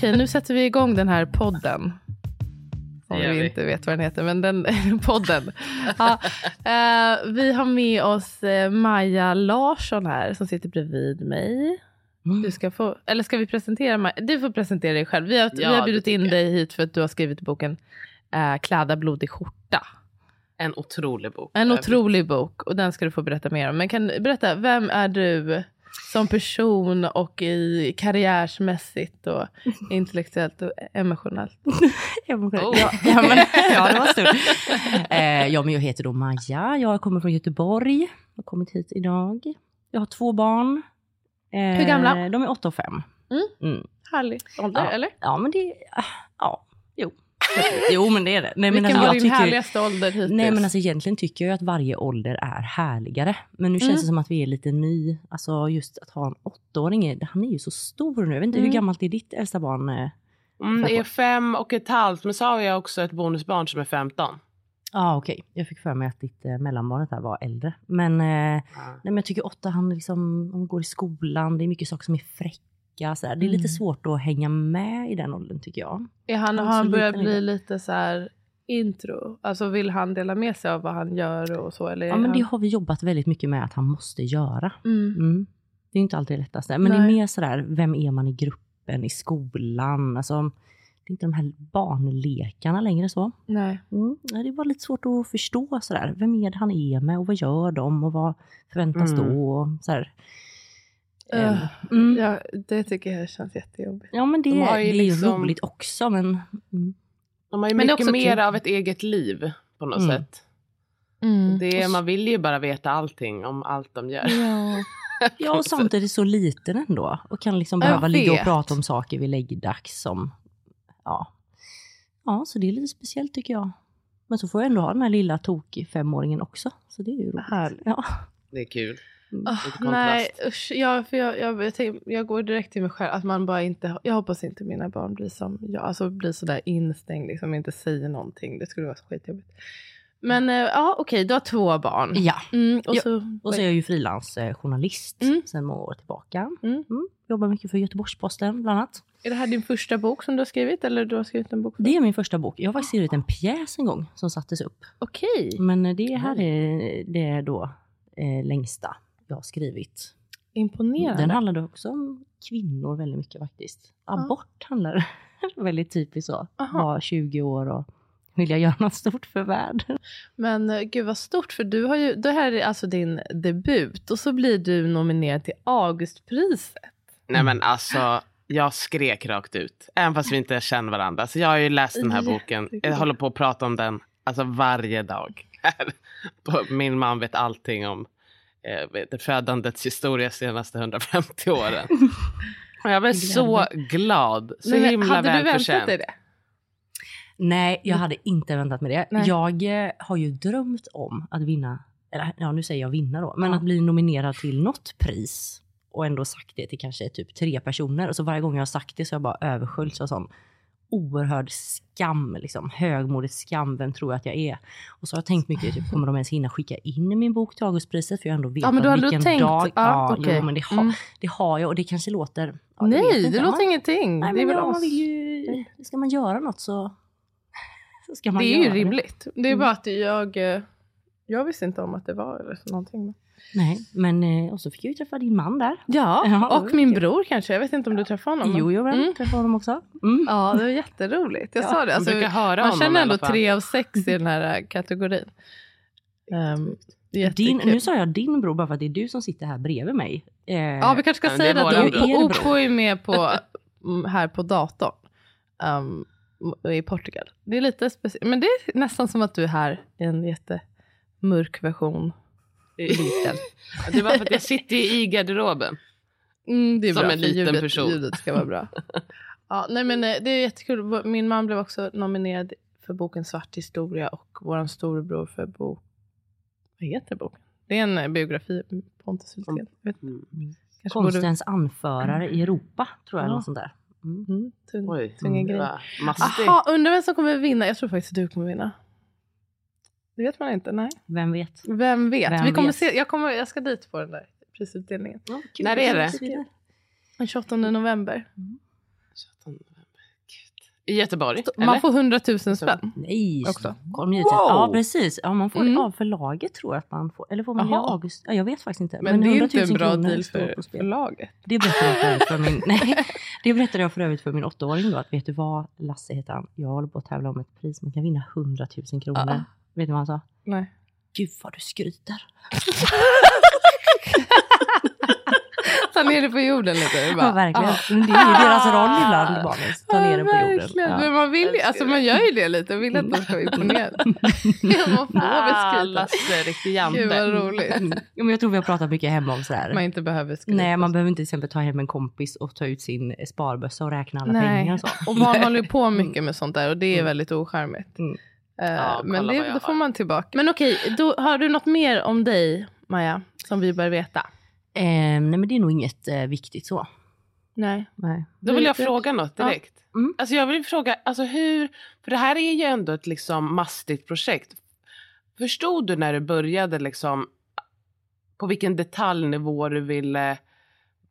Okej, nu sätter vi igång den här podden. Om vi vi. inte vet vad den heter, men den podden. Ja, eh, vi har med oss eh, Maja Larsson här som sitter bredvid mig. Mm. Du ska få, eller ska vi presentera Maja? Du får presentera dig själv. Vi har, vi Ja, har det bjudit in jag. dig hit för att du har skrivit boken eh, Kläda blodig skjorta. En otrolig bok. En Jag otrolig bok och den ska du få berätta mer om. Men kan berätta, vem är du som person och i karriärsmässigt och intellektuellt och emotionellt? Emotionellt. Oh. Ja, ja, men, ja, det var stort. Eh, ja, men jag heter då Maja. Jag kommer från Göteborg. Jag har kommit hit idag. Jag har två barn. Eh, Hur gamla? De är åtta och fem. Mm. Mm. Härlig ålder, Ja. eller? Ja, men det... ah, Ja, jo. Jo, men det är det. Nej, men Vilken alltså, var din tycker, härligaste ålder hittills? Nej, men alltså egentligen tycker jag att varje ålder är härligare. Men nu känns Mm. det som att vi är lite ny. Alltså just att ha en åttaåring, han är ju så stor nu. Jag vet inte, Mm. hur gammalt är ditt äldsta barn? eh? Mm, det är fem och ett halvt, men så har jag också ett bonusbarn som är 15. Ja, ah, okej. Jag fick för mig att ditt eh, mellanbarnet här var äldre. Men, eh, nej, men jag tycker åtta, han, liksom, han går i skolan, det är mycket saker som är fräcka. Så här. Det är Mm. lite svårt att hänga med i den åldern tycker jag. är han, har han börjat bli det. lite så här intro? Alltså vill han dela med sig av vad han gör och så? Eller är Ja, men han... det har vi jobbat väldigt mycket med att han måste göra. mm. Mm. Det är inte alltid det lättaste. Men det Nej. är mer sådär, vem är man i gruppen, i skolan? Alltså, det är inte de här barnlekarna längre så. Nej. Mm. Det är bara lite svårt att förstå sådär. Vem är det han är med och vad gör de och vad förväntas Mm. då? Och sådär. Ehm, mm. Ja, det tycker jag känns jättejobbigt. Ja men det, De har ju det är ju liksom- roligt också men... Mm. De har ju är mycket mer kul. av ett eget liv på något Mm. sätt. Mm. Det är, man vill ju bara veta allting om allt de gör. Ja. ja och samtidigt så liten ändå. Och kan liksom behöva ligga och prata om saker vid läggdags som... Ja. Ja, så det är lite speciellt tycker jag. Men så får jag ändå ha den här lilla tok femåringen också. Så det är ju roligt. Härligt. Ja. Det är kul. Kontrast. nej, usch, jag, för jag, jag, jag, tänker, jag går direkt till mig själv. Att man bara inte, jag hoppas inte mina barn blir som jag. Alltså blir sådär instängd, liksom inte säger någonting. Det skulle vara skitjobbigt. Men eh, ja, okej, du har två barn. ja. Mm, och Ja, så, Och så är jag ju frilansjournalist Mm. sedan många år tillbaka. Mm. Jobbar mycket för Göteborgs-Posten bland annat. Är det här din första bok som du har skrivit? Eller du har skrivit en bok? för- Det är min första bok. Jag har faktiskt skrivit en pjäs en gång som sattes upp. Okej, Men det här är det är då eh, längsta jag har skrivit. imponerande. Den handlade också om kvinnor väldigt mycket faktiskt. Abort handlar väldigt typiskt så. Aha. Var 20 år och vilja göra något stort för världen. Men eh, gud vad stort, för du har ju, det här är alltså din debut och så blir du nominerad till Augustpriset. Nej men alltså, jag skrek rakt ut. Även fast vi inte känner varandra. Så jag har ju läst den här boken. Jag håller på att prata om den alltså varje dag. Min man vet allting om eh, födandets historia senaste 150 åren. Och jag blev så glad. Så Men, himla hade du väntat välförtjänt. dig det? Nej, jag hade inte väntat mig det. Nej. Jag eh, har ju drömt om att vinna, eller ja nu säger jag vinna då, men Ja. att bli nominerad till något pris. Och ändå sagt det till kanske typ tre personer. Och så varje gång jag har sagt det så har jag bara översköljts av sån oerhörd skam, liksom. högmodigt skam, vem tror jag att jag är? Och så har jag tänkt mycket, typ, kommer de ens hinna skicka in min bok till Augustpriset? För jag ändå vetat Ja, men du har ändå vilken tänkt. dag. Ja, okej. jo, men det har, Mm. det har jag och det kanske låter... ja, vet Nej, inte. det låter Man- ingenting. Nej, det är väl ja, man vill ju ska man göra något så, så ska man Det är göra ju rimligt. Det är Mm. bara att jag, eh, jag visste inte om att det var eller så någonting. Nej, men eh, och så fick jag ju träffa din man där. Ja, Ja, och min kul. bror kanske. Jag vet inte om du träffade honom. Jo, jag Mm. träffade honom också. Mm. Ja, det var jätteroligt. Jag Ja, sa det. Alltså, man höra man känner ändå tre av sex i den här äh, kategorin. Um, Din, nu sa jag din bror bara för att det är du som sitter här bredvid mig. Eh, Ja, vi kanske ska säga det att. Opo är med på, mm, här på datorn. Um, I Portugal. Det är lite speciellt. Men det är nästan som att du är här i en jättemörk version. Liten. Det var för att jag sitter i garderoben. Mm, det är Som bra, en liten ljudet, person. ljudet ska vara bra. ja, nej, men eh, det är jättekul. Min man blev också nominerad för boken Svart historia och vår storebror för bok... Vad heter boken? Det är en eh, biografi. Pontus Hultén. Mm. Kanske borde- Konstens anförare i Europa, tror jag. Ja. Något sånt där. Mm. Mm, tung, Oj, tunga grejer. undrar vem som kommer vinna? Jag tror faktiskt att du kommer vinna. Det vet man inte, nej. Vem vet? Vem vet? Vem Vi kommer vet? se, jag, kommer, jag ska dit på den där prisutdelningen. När är det? Den 28 november. 17 november. Gud. I Göteborg? Man eller? får 100 000 spänn. Nej, Också. Stockholm givetvis. Wow! Ja, precis. Ja, man får Mm. av förlaget tror jag att man får. Eller får man det Jaha. av August? Ja, jag vet faktiskt inte. Men, det är 100 inte 000 en bra kronor deal för förlaget. Det berättade jag för min, nej, det berättade jag för övrigt för min åttaåring då. Att vet du vad, Lasse heter han. Jag håller på att tävla om ett pris. Man kan vinna 100 000 kronor. Ja. Vet du vad han sa? Nej. Gud vad du skryter. Ta ner det på jorden lite. Bara, Ja, verkligen. ah. Det är ju deras roll ibland, barnen. Ta ner det på jorden. verkligen. Ja. Men man vill alltså man gör ju det lite och vill att de ska ja, man får Ah, väl skryta. Riktig Gud vad jante. roligt. Ja, men jag tror vi har pratat mycket hemma om sådär. Man inte behöver skryta. Nej, man behöver inte till exempel ta hem en kompis och ta ut sin sparbössa och räkna alla Nej. pengar och så. Och barn håller ju på mycket med sånt där och det är Mm. väldigt ocharmigt. Mm. Eh, Ja, men det, då får man tillbaka. Men okej, då, har du något mer om dig, Maja, som vi bör veta? Eh, nej, men det är nog inget eh, viktigt så. Nej. Nej. Då vill jag Det- fråga något Ja. direkt. Mm. Alltså jag vill fråga, alltså hur, för det här är ju ändå ett liksom mastigt projekt. Förstod du när du började liksom på vilken detaljnivå du ville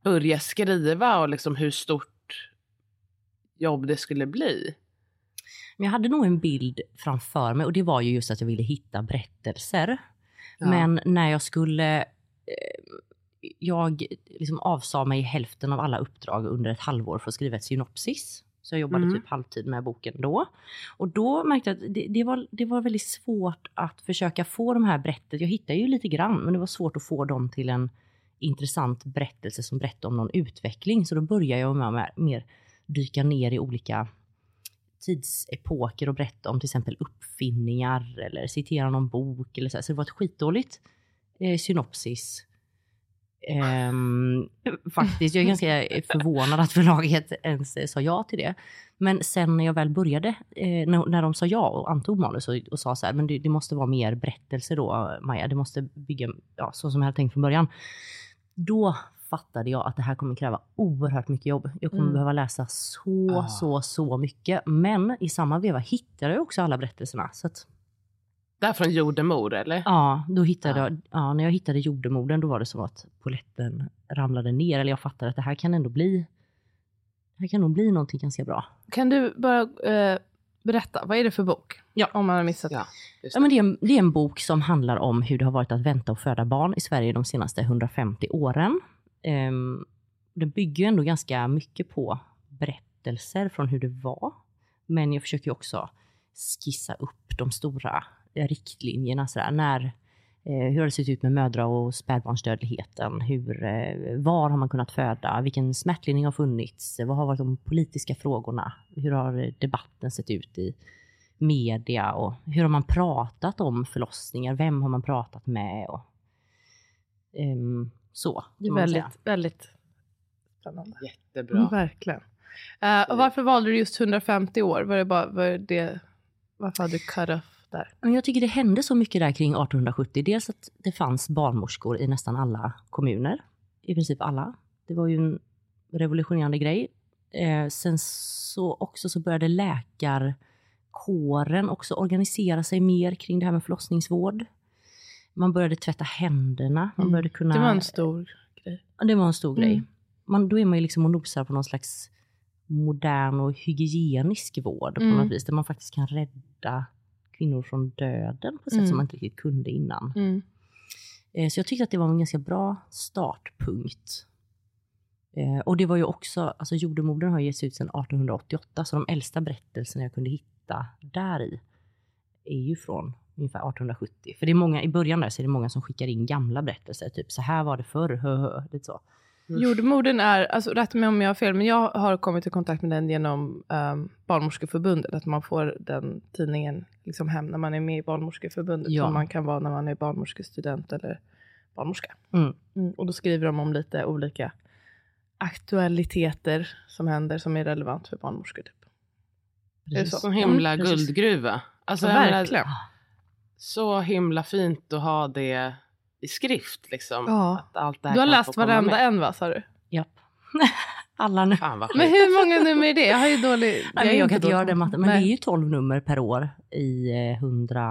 börja skriva och liksom hur stort jobb det skulle bli? Men jag hade nog en bild framför mig och det var ju just att jag ville hitta berättelser. Ja. Men när jag skulle... Eh, jag liksom avsa mig hälften av alla uppdrag under ett halvår för att skriva ett synopsis. Så jag jobbade Mm. typ halvtid med boken då. Och då märkte jag att det, det, var, det var väldigt svårt att försöka få de här berättelserna. Jag hittade ju lite grann, men det var svårt att få dem till en intressant berättelse som berättar om någon utveckling. Så då började jag med att mer dyka ner i olika tidsepoker och berätta om till exempel uppfinningar eller citera någon bok eller så. här. Så det var ett skitdåligt eh, synopsis. Ehm, faktiskt, jag är ganska förvånad att förlaget ens eh, sa ja till det. Men sen när jag väl började, eh, när, när de sa ja och antog manus och, och sa så här, men det, det måste vara mer berättelser då Maja, det måste bygga, ja, så som jag hade tänkt från början. Då fattade jag att det här kommer kräva oerhört mycket jobb. Jag kommer Mm. behöva läsa så, Ah. så, så mycket. Men i samma veva hittade jag också alla berättelserna. Så att, Där från Jordemor eller? ja, då hittade Ja. jag, ja, när jag hittade jordemorden då var det som att poletten ramlade ner. Eller jag fattade att det här kan ändå bli, det här kan nog bli någonting ganska bra. Kan du bara eh, berätta, vad är det för bok? Ja. Om man har missat. Ja, just Ja, men det, är en, det är en bok som handlar om hur det har varit att vänta och föda barn i Sverige de senaste 150 åren. Ehm, um, det bygger ju ändå ganska mycket på berättelser från hur det var. Men jag försöker ju också skissa upp de stora riktlinjerna. Sådär, när, eh, hur har det sett ut med mödra och spädbarnsdödligheten? Hur, eh, var har man kunnat föda? Vilken smärtlindring har funnits? Vad har varit de politiska frågorna? Hur har debatten sett ut i media och hur har man pratat om förlossningar? Vem har man pratat med? Och, um, så. Det är väldigt, säga. väldigt spännande. Jättebra. Mm, verkligen. Eh, och varför valde du just 150 år? Var det bara, var det, varför hade du cut off där? Men jag tycker det hände så mycket där kring 1870. Dels att det fanns barnmorskor i nästan alla kommuner. I princip alla. Det var ju en revolutionerande grej. Eh, sen så också så började läkarkåren också organisera sig mer kring det här med förlossningsvård. Man började tvätta händerna. Man Mm. började kunna... Det var en stor grej. Ja, det var en stor grej. Mm. Man, då är man ju liksom och nosar på någon slags modern och hygienisk vård på Mm. något vis. Där man faktiskt kan rädda kvinnor från döden på ett sätt Mm. som man inte riktigt kunde innan. Mm. Eh, Så jag tyckte att det var en ganska bra startpunkt. Eh, Och det var ju också, alltså jordemorden har getts ut sedan 1888 så de äldsta berättelserna jag kunde hitta där i är ju från ungefär 1870. För det är många, i början där så är det många som skickar in gamla berättelser, typ så här var det förr, hö, hö, lite så. Jordemorden är, alltså rätt mig om jag har fel, men jag har kommit i kontakt med den genom um, Barnmorskeförbundet. Att man får den tidningen liksom hem när man är med i Barnmorskeförbundet. Ja. Som man kan vara när man är barnmorskestudent eller barnmorska. Mm. Mm, och då skriver de om lite olika aktualiteter som händer som är relevant för barnmorskor. Typ. Är det så? Sån himla Mm, precis. guldgruva. Alltså, Ja, jag menar, verkligen. Så himla fint att ha det i skrift liksom. Ja. Att allt det här Du har läst varenda med. en va, sa du? Japp. Alla nu. Fan Men hur många nummer är det? Jag har ju dålig... Nej, är men jag kan inte göra den matten, men Nej. det är ju 12 nummer per år i eh, 100,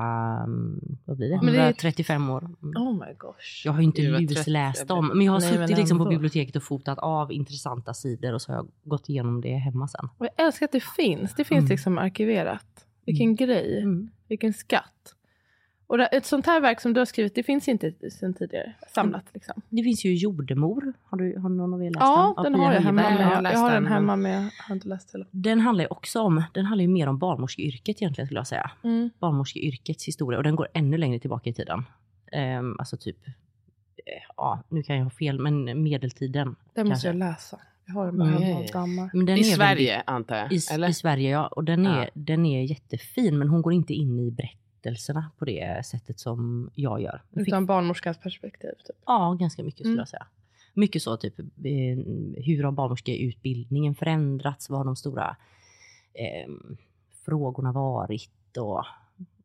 mm, vad blir det? Men det är- 135 år. Mm. Oh my gosh. Jag har ju inte lusläst jag dem, men jag har Nej, suttit liksom på biblioteket och fotat av intressanta sidor och så har jag gått igenom det hemma sen. Och jag älskar att det finns. Det finns Mm. liksom arkiverat. Vilken grej. Mm. Vilken skatt. Och ett sånt här verk som du har skrivit, det finns inte sedan tidigare samlat. Liksom. Det finns ju Jordemor, har, du, har någon av er läst Ja, den? den Av har jag hemma Höljeberg. Jag har med. Jag har den den, hemma med, jag har inte läst hela. Den handlar ju också om, den handlar ju mer om barnmorskeyrket egentligen skulle jag säga. Mm. Barnmorskeyrkets historia och den går ännu längre tillbaka i tiden. Ehm, alltså typ, eh, ja nu kan jag ha fel, men medeltiden. Den måste jag läsa. Jag har den bara Mm. Men den I är Sverige väldigt- antar jag? I, eller? I Sverige ja, och den är, Ja. den är jättefin men hon går inte in i berättelserna på det sättet som jag gör. Utan barnmorskans perspektiv. Typ. ja, ganska mycket skulle Mm. jag säga. Mycket så typ, eh, hur har barnmorskeutbildningen förändrats? Vad har de stora eh, frågorna varit? Och,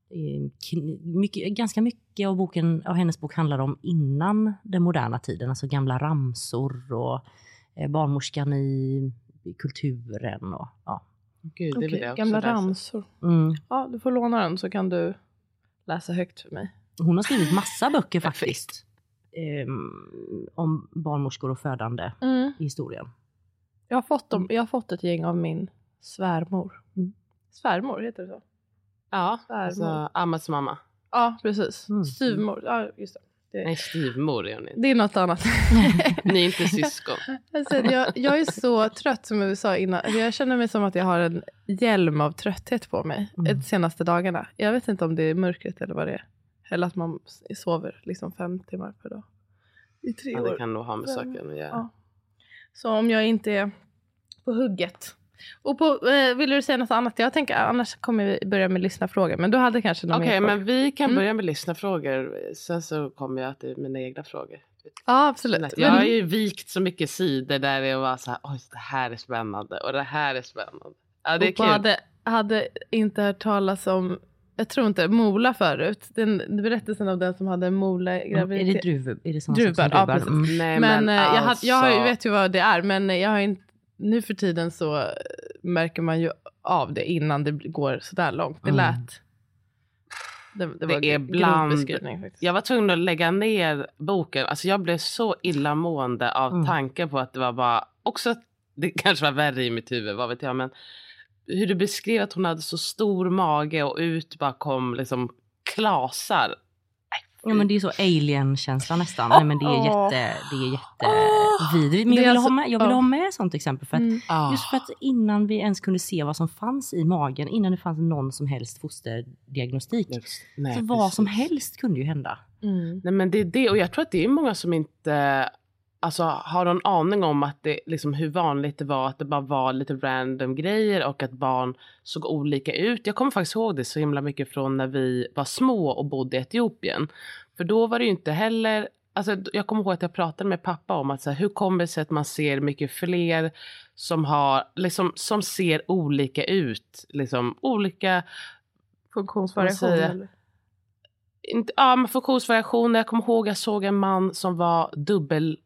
eh, kn- mycket, ganska mycket av, boken, av hennes bok handlar om innan den moderna tiden, alltså gamla ramsor och eh, barnmorskan i, i kulturen och ja. Gud, det jag också gamla ramsor. Mm. Ja, du får låna den så kan du läsa högt för mig. Hon har skrivit massa böcker faktiskt. Ehm, om barnmorskor och födande i historien. Jag, har fått dem, jag har fått ett gäng av min svärmor. Mm. Svärmor, heter det så? Ja, Svärmor. alltså Ammas mamma. Ja, precis. Mm. Styvmor. Ja, just det. Det. Nej, styvmor är hon inte. Det är något annat. Ni är inte syskon. Alltså, jag, jag är så trött som vi sa innan. Jag känner mig som att jag har en hjälm av trötthet på mig Mm. de senaste dagarna. Jag vet inte om det är mörkret eller vad det är. Eller att man sover liksom fem timmar per dag. I tre Ja, det år. kan nog ha med saken att göra. Ja. Så om jag inte är på hugget. Och på, eh, vill du säga något annat? Jag tänker annars kommer vi börja med lyssnarfrågor. Men du hade kanske någon Okej, mer men vi kan Mm. börja med lyssnarfrågor. Sen så kommer jag till mina egna frågor. Ja, absolut. Jag Men- har ju vikt så mycket sidor där det var så här, oj det här är spännande och det här är spännande. Ja det är och kul. hade, hade inte hört talas om, jag tror inte, Mola förut. Den, berättelsen av den som hade Mola Är det graviditet. druv, är det sak som ja, precis. Mm. Nej, men eh, jag, hade, alltså, jag ju- vet ju vad det är, men jag har inte, nu för tiden så eh, märker man ju av det innan det går sådär långt. Det Mm. lät... Det, det, var Det är bland-. Jag var tvungen att lägga ner boken. Alltså jag blev så illamående av Mm. tanken på att det var bara, också det kanske var värre i mitt huvud, vad vet jag, men hur du beskrev att hon hade så stor mage och ut bara kom liksom klasar. Ja men det är så alien-känsla nästan. Nej men det är Åh. jätte, det är jättevidrigt. Men Det jag är ville, alltså- ha med, jag ville ha med sånt exempel för att Mm. Just för att innan vi ens kunde se vad som fanns i magen, innan det fanns någon som helst fosterdiagnostik, Nej, så vad som precis. helst kunde ju hända. Mm. Nej men det är det och jag tror att det är många som inte alltså, har någon aning om att det, liksom, hur vanligt det var att det bara var lite random grejer och att barn såg olika ut. Jag kommer faktiskt ihåg det så himla mycket från när vi var små och bodde i Etiopien. För då var det ju inte heller Alltså, jag kommer ihåg att jag pratade med pappa om att så här, hur kommer det sig att man ser mycket fler som, har, liksom, som ser olika ut. Liksom, olika Funktionsvariation. Vad säger jag? eller? inte, ja, men funktionsvariationer. Jag kommer ihåg jag såg en man som var dubbel...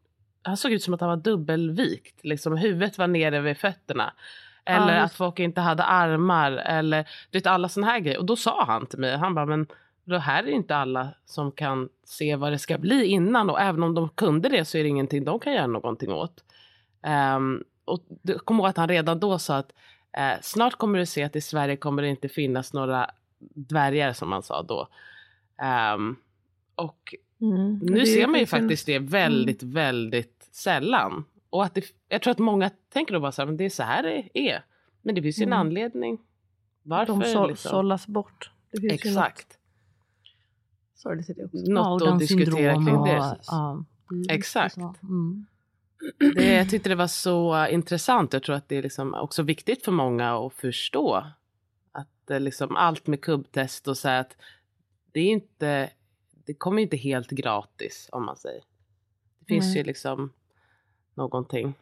Han såg ut som att han var dubbelvikt. Liksom, huvudet var nere vid fötterna. Eller Ja, att folk inte hade armar. Eller du vet, alla såna här grejer. Och då sa han till mig, han bara, men det här är inte alla som kan se vad det ska bli innan. Och även om de kunde det så är det ingenting de kan göra någonting åt. Ehm, och kommer ihåg att han redan då sa att eh, snart kommer du se att i Sverige kommer det inte finnas några dvärgar som han sa då. Um, och Mm. nu ser man ju faktiskt det väldigt, väldigt sällan. Och att det, jag tror att många tänker då bara så här, men det är så här det är. Men det finns ju en Mm. anledning. Varför? De så, liksom. sållas bort. Exakt. sorgligt i det också. Ja, och Något att Downs diskutera kring och- det. Ja, det är Exakt. Mm. det. Jag tyckte det var så intressant. Jag tror att det är liksom också viktigt för många att förstå. Att eh, liksom allt med kubbtest och så att det är inte, det kommer inte helt gratis om man säger. Det finns Nej. ju liksom någonting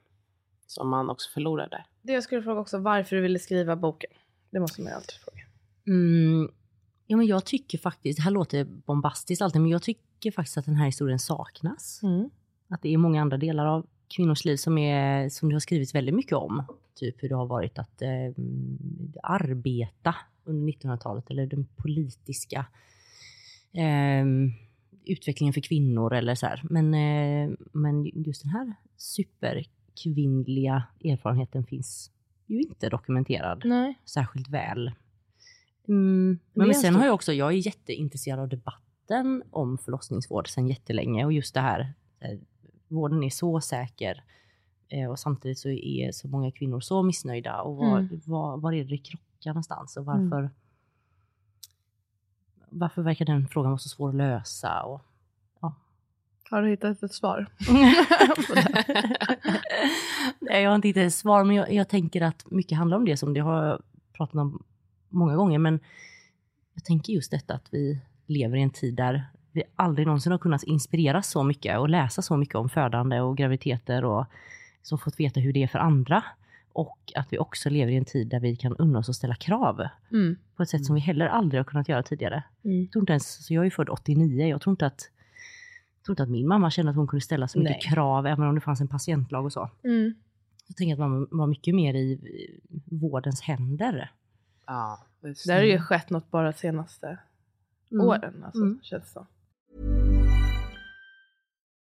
som man också förlorar där. Det jag skulle fråga också, varför du ville skriva boken. Det måste man ju alltid fråga. Mm. Ja, men jag tycker faktiskt, det här låter bombastiskt alltid, men jag tycker faktiskt att den här historien saknas. Mm. Att det är många andra delar av kvinnors liv som, är, som det har skrivits väldigt mycket om. Typ hur det har varit att eh, arbeta under 1900-talet eller den politiska eh, utvecklingen för kvinnor eller så här. Men, eh, men just den här superkvinnliga erfarenheten finns ju inte dokumenterad Nej. särskilt väl. Mm. Men, en sen har jag också, jag är jätteintresserad av debatten om förlossningsvård sedan jättelänge och just det här, vården är så säker eh, och samtidigt så är så många kvinnor så missnöjda och var, Mm. var, var är det krockar någonstans och varför varför verkar den frågan vara så svår att lösa? Och, Har du hittat ett svar? Nej, jag har inte hittat ett svar, men jag, jag tänker att mycket handlar om det som det har jag pratat om många gånger. Men jag tänker just detta att vi lever i en tid där vi aldrig någonsin har kunnat inspireras så mycket och läsa så mycket om födande och graviditeter och som fått veta hur det är för andra. Och att vi också lever i en tid där vi kan unna oss att ställa krav Mm. på ett sätt som vi heller aldrig har kunnat göra tidigare. Mm. Jag tror inte ens, så jag är ju född 89, jag tror inte att jag tror inte att min mamma kände att hon kunde ställa så mycket Nej. krav, även om det fanns en patientlag och så. Mm. Jag tänker att man var mycket mer i vårdens händer. Ja, just Det har ju skett något bara de senaste Mm. åren. Alltså, Mm. känns det som.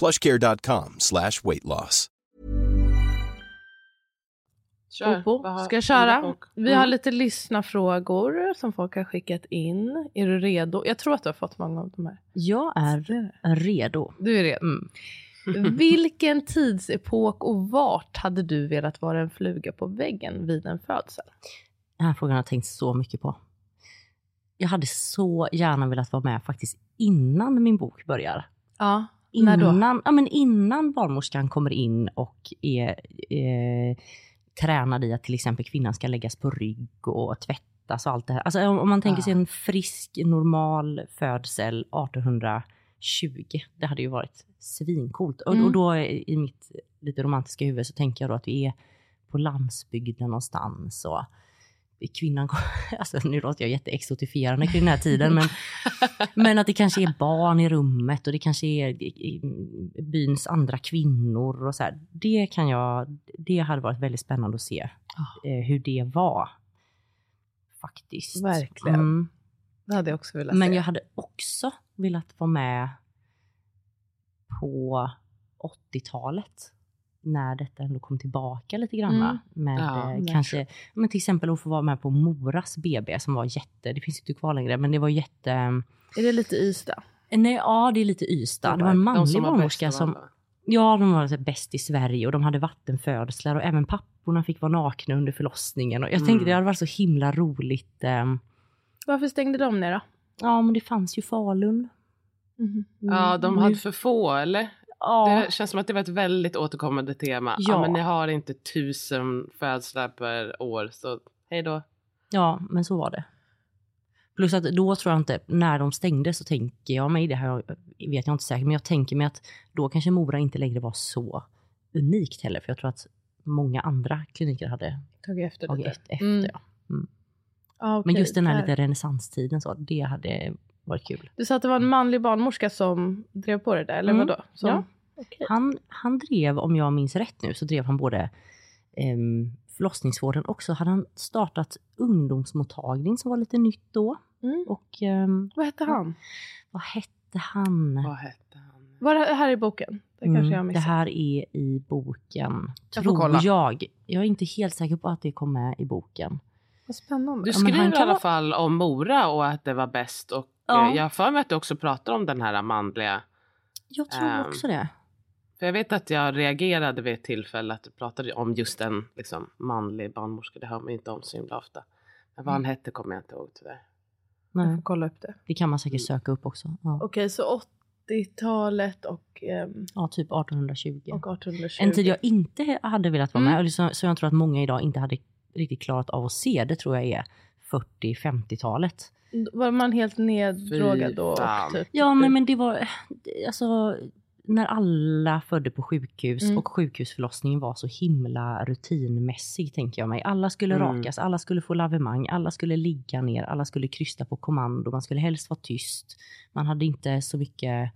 plushcare.com slash weight loss. Kör. Ska jag köra? Vi har Mm. lite lyssnarfrågor som folk har skickat in. Är du redo? Jag tror att du har fått många av de här. Jag är redo. Du är redo. Mm. Vilken tidsepok och vart hade du velat vara en fluga på väggen vid en födsel? Den här frågan har jag tänkt så mycket på. Jag hade så gärna velat vara med faktiskt innan min bok börjar. Ja? Innan, ja, men innan barnmorskan kommer in och är eh, tränad i att till exempel kvinnan ska läggas på rygg och tvättas och allt det här. Alltså om, om man tänker sig en frisk, normal födsel 1820, det hade ju varit svincoolt. Och, Mm. och då i mitt lite romantiska huvud så tänker jag då att vi är på landsbygden någonstans och kvinnan, alltså nu låter jag jätteexotifierande kring den här tiden, men, men att det kanske är barn i rummet och det kanske är byns andra kvinnor och så här. Det kan jag, det hade varit väldigt spännande att se eh, hur det var. Faktiskt. Verkligen. Mm. Det hade jag också velat Men se. jag hade också velat vara med på 80-talet. När detta ändå kom tillbaka lite grann. Mm. Med Ja, eh, kanske, men till exempel att få vara med på Moras BB som var jätte, det finns inte kvar längre, men det var jätte... Är det lite Ystad? Nej, ja det är lite Ystad. Det var en De manlig som var barnmorska som... alla. Ja, de var så här bäst i Sverige och de hade vattenfödslar och även papporna fick vara nakna under förlossningen. Och jag tänkte Mm. det hade varit så himla roligt. ehm, Varför stängde de ner då? Ja, men det fanns ju Falun. Ja, de Mm, hade för få eller? Ja, Det känns som att det var ett väldigt återkommande tema. Ja. Ja. men ni har inte tusen födslar per år så hej då. ja, men så var det. Plus att då tror jag inte, när de stängde så tänker jag mig, det här vet jag inte säkert, men jag tänker mig att då kanske Mora inte längre var så unikt heller. För jag tror att många andra kliniker hade Tagit efter tagit lite. efter. Mm. Ja. Ah, okej, Men just den här där. lite renässanstiden, så, det hade varit kul. Du sa att det var en manlig barnmorska som drev på det där, eller Mm. vadå? Som... Ja. Okej. Han, han drev, om jag minns rätt nu, så drev han både um, förlossningsvården och så hade han startat ungdomsmottagning som var lite nytt då. Mm. Och ehm, Vad hette han? vad hette han? Vad hette han? Var det här i boken? Det kanske Mm, jag det missade. här är i boken, Jag tror kolla. jag. Jag är inte helt säker på att det kom med i boken. Vad spännande. Du Ja, skriver han i alla fall om Mora och att det var bäst och Ja. eh, jag har för mig att du också pratar om den här manliga. Jag tror Ehm, också det. För jag vet att jag reagerade vid ett tillfälle att du pratade om just en liksom, manlig barnmorska. Det hör man inte om så himla ofta. Men vad han hette kommer jag inte ihåg tyvärr. Jag Nej, får kolla upp det. det kan man säkert söka upp också. Ja, Okej, så 80-talet och, ehm, ja typ 1820. och 1820. En tid jag inte hade velat vara med, Mm. eller så, så jag tror att många idag inte hade riktigt klarat av att se, det tror jag är 40-50-talet. Var man helt neddrogad då? Typ, Ja, nej, men det var alltså när alla födde på sjukhus Mm. och sjukhusförlossningen var så himla rutinmässig tänker jag mig. Alla skulle Mm. rakas, alla skulle få lavemang, alla skulle ligga ner, alla skulle krysta på kommando, man skulle helst vara tyst. Man hade inte så mycket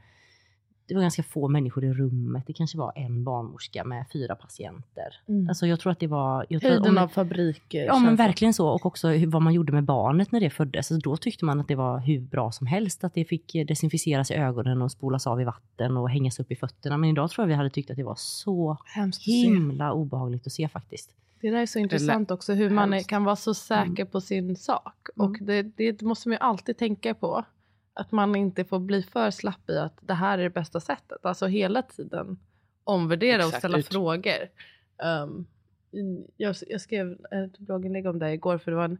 det var ganska få människor i rummet. Det kanske var en barnmorska med fyra patienter. Mm. Alltså jag tror att det var... Jag tror att Höjden av fabrik. eh, Ja men verkligen så. Och också hur, vad man gjorde med barnet när det föddes. Så då tyckte man att det var hur bra som helst. Att det fick eh, desinficeras i ögonen och spolas av i vatten och hängas upp i fötterna. Men idag tror jag vi hade tyckt att det var så Hemskt himla obehagligt att se faktiskt. Det där är så intressant också hur man är, hemskt. kan vara så säker på sin sak. Och det, det måste man ju alltid tänka på. Att man inte får bli för slapp i att det här är det bästa sättet. Alltså hela tiden omvärdera och Exakt, ställa ut- frågor. Um, jag, jag skrev ett blogginlägg om det igår för det var en,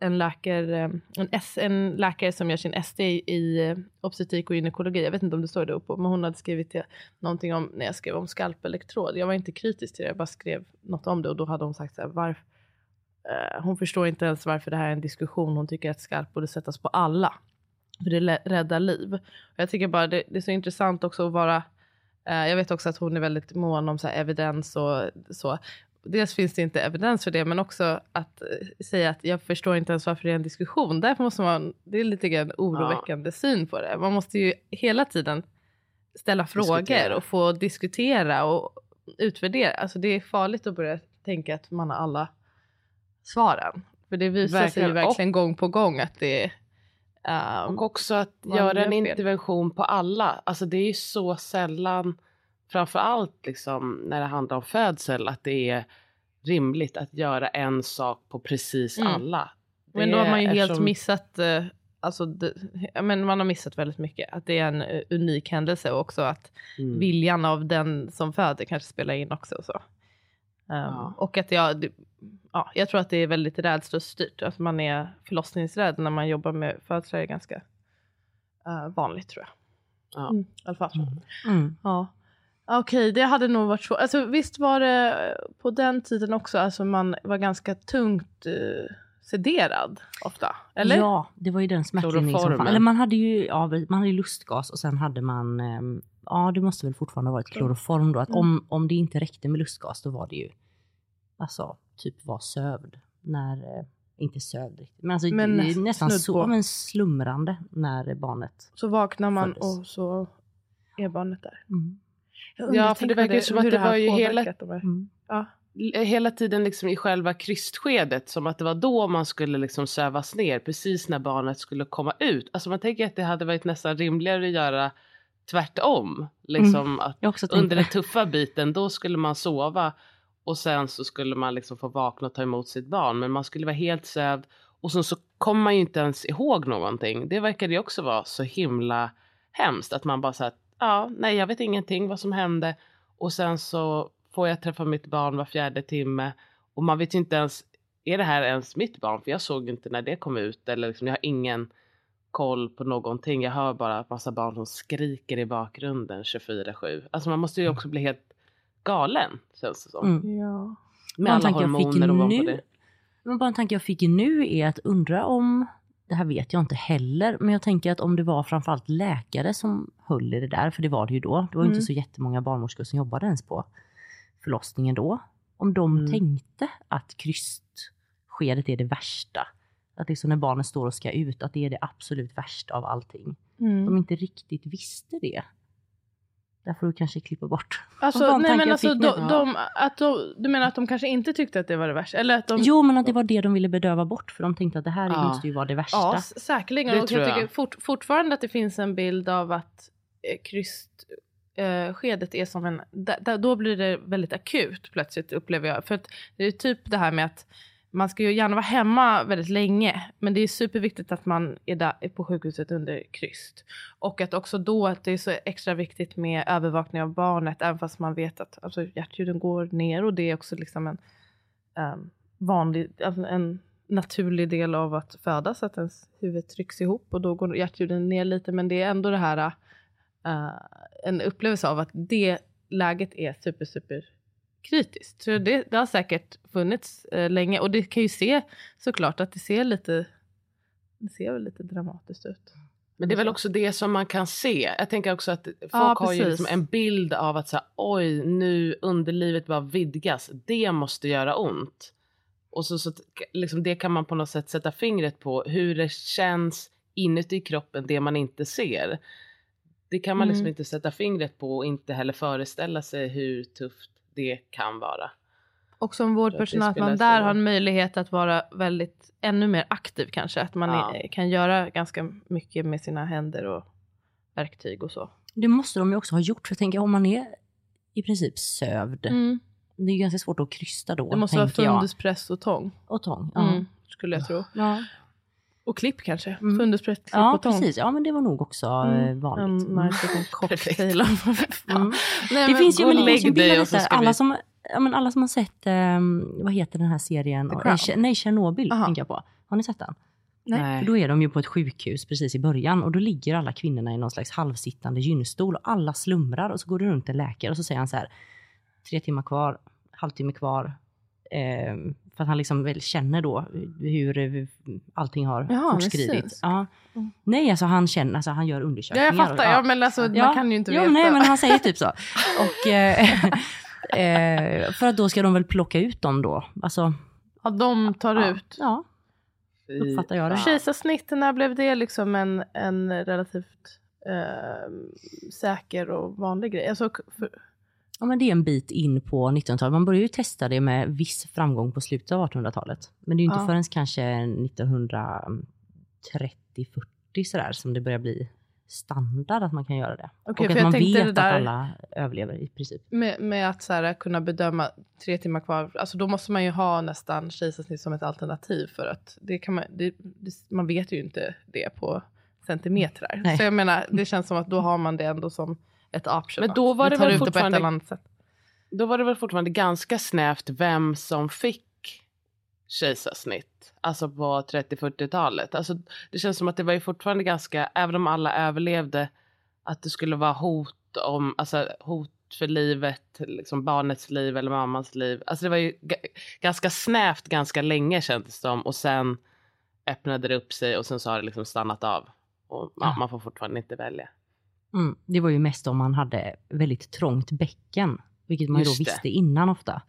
en, läkare, eh, en, S, en läkare som gör sin SD i eh, obstetrik och gynekologi. Jag vet inte om det står det uppe, men hon hade skrivit någonting om när jag skrev om skalpelektrod. Jag var inte kritisk till det, jag bara skrev något om det och då hade hon sagt så här, varför Eh, hon förstår inte ens varför det här är en diskussion. Hon tycker att skarp borde sättas på alla. För det räddar liv. Och jag tycker bara det, det är så intressant också att vara... eh, jag vet också att hon är väldigt mån om så här, evidens och så. Dels finns det inte evidens för det, men också att eh, säga att jag förstår inte ens varför det är en diskussion. Därför måste man, det är lite grann oroväckande syn på det. Man måste ju hela tiden ställa frågor Diskutera. och få diskutera och utvärdera. Alltså det är farligt att börja tänka att man har alla svaren. För det visar sig ju Verkligen. verkligen gång på gång att det är... ehm, Och också att göra en intervention på alla. Alltså det är ju så sällan, framför allt liksom när det handlar om födsel, att det är rimligt att göra en sak på precis Mm. alla. men Det då har man ju helt som- missat... eh, Alltså det, men man har missat väldigt mycket. Att det är en eh, unik händelse och också att Mm. viljan av den som föder kanske spelar in också. Och, så. Ehm, Ja. och att jag, ja, jag tror att det är väldigt rädslostyrt. Att man är förlossningsrädd när man jobbar med födslar är ganska eh, vanligt tror jag. Ja. Mm, I alla fall. Mm. Ja. Okej, det hade nog varit svårt. Alltså, visst var det på den tiden också, alltså man var ganska tungt eh, sederad ofta? Eller? Ja, det var ju den smärtlindring som fanns. Eller man hade ju ja, man hade ju lustgas och sen hade man, ehm, ja det måste väl fortfarande ha varit kloroform då. Att Mm. om, om det inte räckte med lustgas då var det ju, alltså typ var sövd. När, eh, inte sövd riktigt, men alltså Men det näst- nästan så, men slumrande när barnet. Så vaknar man Föddes. och så är barnet där. Mm. Ja, för det verkar ju som att det här var ju hela- Mm. Ja. Hela tiden liksom i själva krystskedet som att det var då man skulle liksom sövas ner precis när barnet skulle komma ut. Alltså man tänker att det hade varit nästan rimligare att göra tvärtom. Liksom att också tänkt under det. den tuffa biten då skulle man sova och sen så skulle man liksom få vakna och ta emot sitt barn. Men man skulle vara helt sövd och sen så kommer man ju inte ens ihåg någonting. Det verkade ju också vara så himla hemskt att man bara sa att ja, nej jag vet ingenting vad som hände. Och sen så får jag träffa mitt barn var fjärde timme och man vet ju inte ens, är det här ens mitt barn? För jag såg inte när det kom ut eller liksom, jag har ingen koll på någonting. Jag hör bara massa barn som skriker i bakgrunden 24-7. Alltså man måste ju också bli helt galen känns det som. Mm. Ja. Med Bara en alla tanke jag fick hormoner ovanpå nu- det. Men bara en tanke jag fick nu är att undra om, det här vet jag inte heller, men jag tänker att om det var framförallt läkare som höll i det där, för det var det ju då. Det var Mm. inte så jättemånga barnmorskor som jobbade ens på förlossningen då. Om de Mm. tänkte att krystskedet är det värsta. Att liksom när barnen står och ska ut, att det är det absolut värsta av allting. Mm. De inte riktigt visste det. Där får du kanske klippa bort. Alltså, nej, men alltså, de, de, att de, du menar att de kanske inte tyckte att det var det värsta? Eller att de, Jo, men att det var det de ville bedöva bort, för de tänkte att det här Ja. måste ju vara det värsta. Ja, säkerligen. Det och tror jag jag. tycker fort, fortfarande att det finns en bild av att eh, krystskedet eh, skedet är som en... Där, där, då blir det väldigt akut plötsligt upplever jag. För att det är typ det här med att man ska ju gärna vara hemma väldigt länge. Men det är superviktigt att man är, där, är på sjukhuset under kryst. Och att också då att det är så extra viktigt med övervakning av barnet. Även fast man vet att alltså, hjärtljuden går ner. Och det är också liksom en um, vanlig, alltså en naturlig del av att födas, att ens huvud trycks ihop och då går hjärtljuden ner lite. Men det är ändå det här, uh, en upplevelse av att det läget är super, super kritiskt. Så det, det har säkert funnits uh, länge och det kan ju se såklart att det ser lite, det ser väl lite dramatiskt ut. Men det är väl också det som man kan se. Jag tänker också att folk Ja, har ju liksom en bild av att så här, oj, nu underlivet bara vidgas. Det måste göra ont. Och så, så liksom, det kan man på något sätt sätta fingret på. Hur det känns inuti kroppen, det man inte ser. Det kan man liksom Mm. inte sätta fingret på och inte heller föreställa sig hur tufft det kan vara. Och som vårdpersonal att man där har en möjlighet att vara väldigt ännu mer aktiv kanske. Att man Ja. är, kan göra ganska mycket med sina händer och verktyg och så. Det måste de ju också ha gjort, för jag tänker om man är i princip sövd, det är ju ganska svårt att krysta då. Det måste vara funduspress och tång. Och tång. Ja. Mm, skulle jag tro. Ja. Och klipp kanske. Mm. Funduspress, klipp ja, och tång. precis. Ja, men det var nog också eh, Mm. vanligt. En Mm. nice liten cocktail. Mm. Nej, Det men finns ju men det finns så så alla, vi- som, ja, men alla som har sett, ehm, vad heter den här serien? Eh, Nej, Tjernobyl tänker jag på. Har ni sett den? Nej. För då är de ju på ett sjukhus precis i början och då ligger alla kvinnorna i någon slags halvsittande gynstol och alla slumrar och så går det runt en läkare och så säger han så här, tre timmar kvar, halvtimme kvar. Ehm, för att han liksom väl känner då hur eh, allting har Jaha, fortskridit. medicinsk. Ja. Mm. Nej, alltså han känner, alltså han gör Ja, undersökningar. jag fattar. och- Ja, men alltså, man kan ju inte ja, veta. Nej, men han säger typ så. Och, eh, eh, för att då ska de väl plocka ut dem då. Alltså, Ja, de tar ja, ut. Ja, Uppfattar jag det. Kejsarsnitt, när blev det liksom en, en relativt eh, säker och vanlig grej? Alltså, för, ja, men det är en bit in på 1900-talet. Man började ju testa det med viss framgång på slutet av 1800-talet. Men det är ju inte Ja. förrän kanske 1930-40 sådär som det börjar bli standard att man kan göra det. Okej, och för att man vet där- att alla överlever i princip. med, med att så här, kunna bedöma tre timmar kvar, alltså då måste man ju ha nästan kejsarsnitt som ett alternativ för att det kan man, det, det, man vet ju inte det på centimetrar. Nej. Så jag menar, det känns som att då har man det ändå som ett option. Men då var det väl fortfarande-. Då var det väl fortfarande ganska snävt vem som fick kejsarsnitt. Alltså på 30-40-talet. Alltså, det känns som att det var ju fortfarande ganska, även om alla överlevde, att det skulle vara hot om, alltså hot för livet, liksom barnets liv eller mammans liv. Alltså det var ju ga- ganska snävt ganska länge kändes det som och sen öppnade det upp sig och sen så har det liksom stannat av. Och ja, Ja. man får fortfarande inte välja. Mm, det var ju mest om man hade väldigt trångt bäcken, vilket man ju då det. visste innan ofta.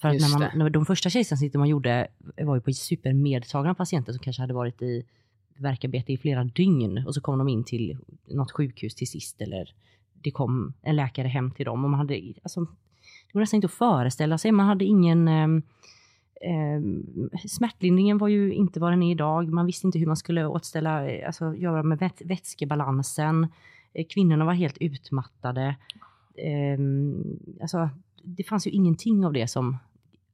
För att när man, när de första kejsarsnitten man gjorde var ju på supermedtagna patienter som kanske hade varit i verkarbete i flera dygn och så kom de in till något sjukhus till sist eller det kom en läkare hem till dem och man hade, alltså, det var nästan inte att föreställa sig, man hade ingen ehm, smärtlindringen var ju inte vad den är idag. Man visste inte hur man skulle återställa, eh, alltså göra med vät- vätskebalansen. Eh, Kvinnorna var helt utmattade. Ehm, alltså, det fanns ju ingenting av det som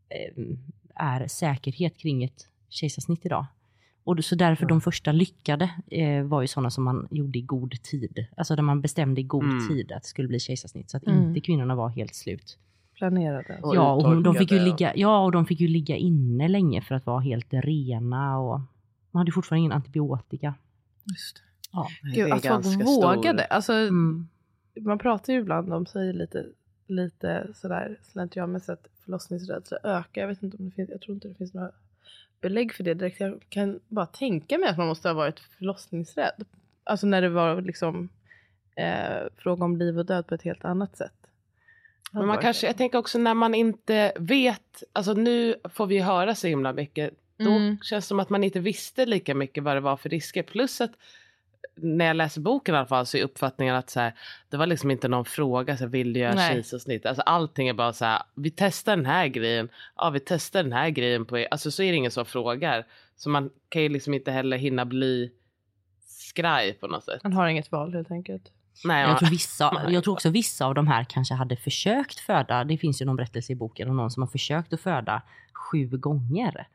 ehm, är säkerhet kring ett kejsarsnitt idag. Och så därför de första lyckade eh, var ju sådana som man gjorde i god tid. Alltså där man bestämde i god Mm. tid att det skulle bli kejsarsnitt. Så att Mm. inte kvinnorna var helt slut. Planerade. Och ja, och de fick ju ligga, ja, och de fick ju ligga inne länge för att vara helt rena. Och man hade ju fortfarande ingen antibiotika. Just. det. Ja. Gud, att folk stor- vågade. Alltså, Mm. Man pratar ju ibland om, säger lite, lite sådär slentrianmässigt att förlossningsrädsla ökar. Jag vet inte om det finns, jag tror inte det finns några belägg för det direkt. Jag kan bara tänka mig att man måste ha varit förlossningsrädd. Alltså när det var liksom eh, fråga om liv och död på ett helt annat sätt. Men man kanske, jag tänker också när man inte vet, alltså nu får vi höra så himla mycket, då Mm. känns det som att man inte visste lika mycket vad det var för risker. Plus att när jag läser boken i alla fall så är uppfattningen att så här, det var liksom inte någon fråga, så här, vill du göra kejsarsnitt? Alltså allting är bara så här, vi testar den här grejen, ja vi testar den här grejen på er. Alltså så är det ingen som frågar. Så man kan ju liksom inte heller hinna bli skraj på något sätt. Man har inget val helt enkelt. Nej, Jag tror, vissa, jag tror också vissa av de här kanske hade försökt föda. Det finns ju någon berättelse i boken om någon som har försökt att föda sju gånger.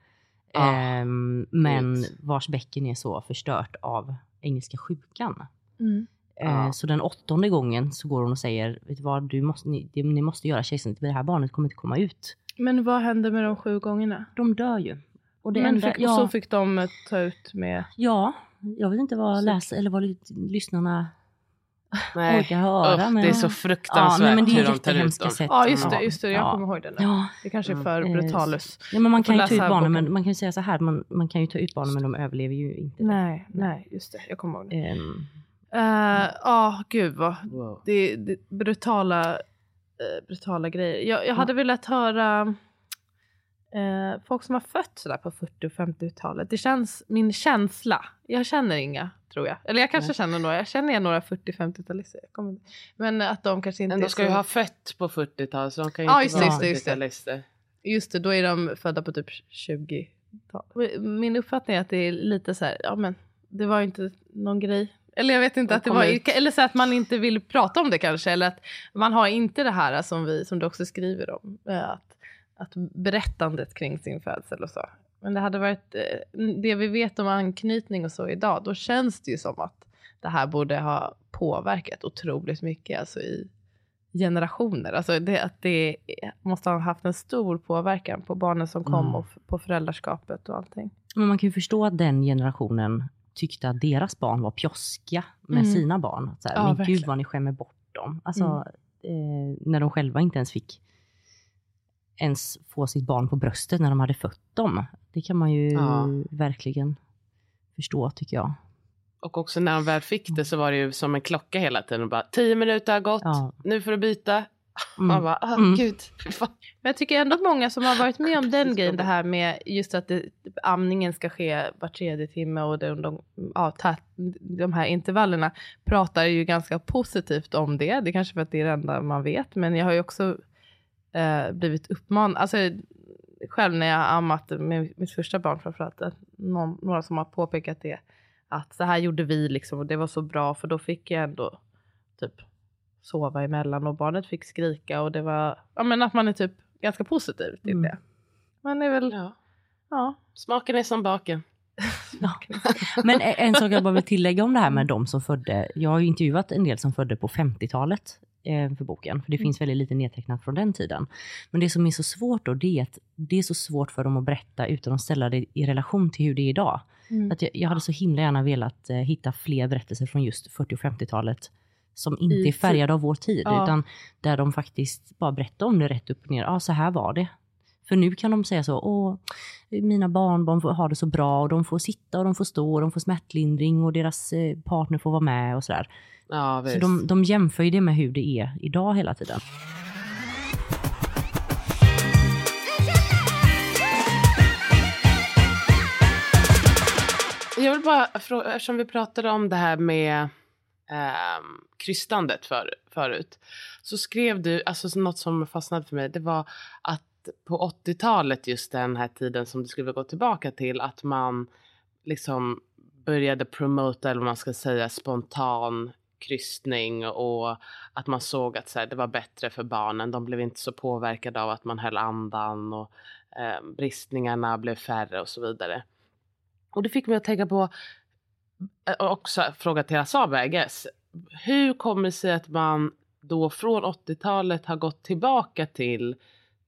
Ah, Ehm, men vars bäcken är så förstört av engelska sjukan. Mm. Eh, Ja. Så den åttonde gången så går hon och säger, vet du vad, du måste, ni, ni måste göra kejsarsnitt, det här barnet kommer inte komma ut. Men vad hände med de sju gångerna? De dör ju. Och det Men enda, fick, ja, så fick de ta ut med... ja, jag vet inte vad läs, eller vad ly- lyssnarna nej. orkar höra. Usch, men det är så ja, fruktansvärt nej, men det är hur de tar ut dem. sätt. Ja just det, Ja. just det jag Ja. kommer ihåg den. där. Ja, Det kanske är Mm. för Eh, brutalus. Ja, men man kan ju ta ut barnen, men man kan ju säga så här, man, man kan ju ta ut barnen men de överlever ju inte. Nej, nej, just det. Jag kommer ihåg det. Ehm, Ja, uh, gud vad. Wow. Det, det brutala, eh, brutala grejer. Jag, jag hade velat höra eh, folk som har fött sådär på 40 och 50-talet. Det känns, min känsla, jag känner inga tror jag. Eller jag kanske Nej. känner några, jag känner några 40-50-talister. Jag kommer- Men att de kanske inte Men de ska så... ju ha fött på 40-talet så de kan ju Ja, inte vara just det, just det. 40-talister. Just det, då är de födda på typ 20-tal. Min uppfattning är att det är lite så här, ja men det var inte någon grej. Eller jag vet inte att det var, ut. eller så att man inte vill prata om det kanske. Eller att man har inte det här som, vi, som du också skriver om. eh, Att, att berättandet kring sin födsel och så. Men det hade varit, eh, det vi vet om anknytning och så idag, då känns det ju som att det här borde ha påverkat otroligt mycket alltså i generationer. Alltså det, att det måste ha haft en stor påverkan på barnen som kom Mm. och på föräldraskapet och allting. men man kan ju förstå att den generationen tyckte att deras barn var pjoskiga med Mm. sina barn. Så här, Ja, men verkligen. gud vad ni skämmer bort dem. Alltså, Mm. eh, när de själva inte ens fick ens få sitt barn på bröstet när de hade fött dem. Det kan man ju Ja. verkligen förstå tycker jag. Och också när de väl fick det så var det ju som en klocka hela tiden. Bara, tio minuter har gått, Ja. nu får du byta. Mm. Man bara, ah, Mm. gud. Men jag tycker ändå att många som har varit med om den grejen, de- det här med just att det, amningen ska ske var tredje timme och de, de, ja, de här intervallerna pratar ju ganska positivt om det. Det är kanske för att det är det enda man vet, men jag har ju också eh, blivit uppmanad, alltså själv när jag ammat med mitt första barn framförallt, att någon, några som har påpekat det, att så här gjorde vi liksom och det var så bra för då fick jag ändå typ sova emellan och barnet fick skrika och det var, ja men att man är typ ganska positiv till Mm. det. Man är väl, Ja. ja. Smaken är som baken. Men en sak jag bara vill tillägga om det här med de som födde. Jag har ju intervjuat en del som födde på 50-talet eh, för boken. För det finns väldigt lite nedtecknat från den tiden. Men det som är så svårt då, det är att det är så svårt för dem att berätta utan att ställa det i relation till hur det är idag. Mm. Att jag, jag hade så himla gärna velat eh, hitta fler berättelser från just 40 och 50-talet som inte I är färgade av vår tid, Ja. utan där de faktiskt bara berättar om det rätt upp och ner. Ja, så här var det. För nu kan de säga så, åh, mina barnbarn får ha det så bra och de får sitta och de får stå och de får smärtlindring och deras eh, partner får vara med och sådär. Ja, visst. Så de, de jämför ju det med hur det är idag hela tiden. Jag vill bara fråga, eftersom vi pratade om det här med um, krystandet för, förut. Så skrev du, alltså något som fastnade för mig, det var att på 80-talet, just den här tiden som du skulle gå tillbaka till, att man liksom började promota, eller vad man ska säga, spontan krystning och att man såg att så här, det var bättre för barnen. De blev inte så påverkade av att man höll andan och eh, bristningarna blev färre och så vidare. Och det fick mig att tänka på, eh, också fråga till Asaba I guess. Hur kommer det sig att man då från 80-talet har gått tillbaka till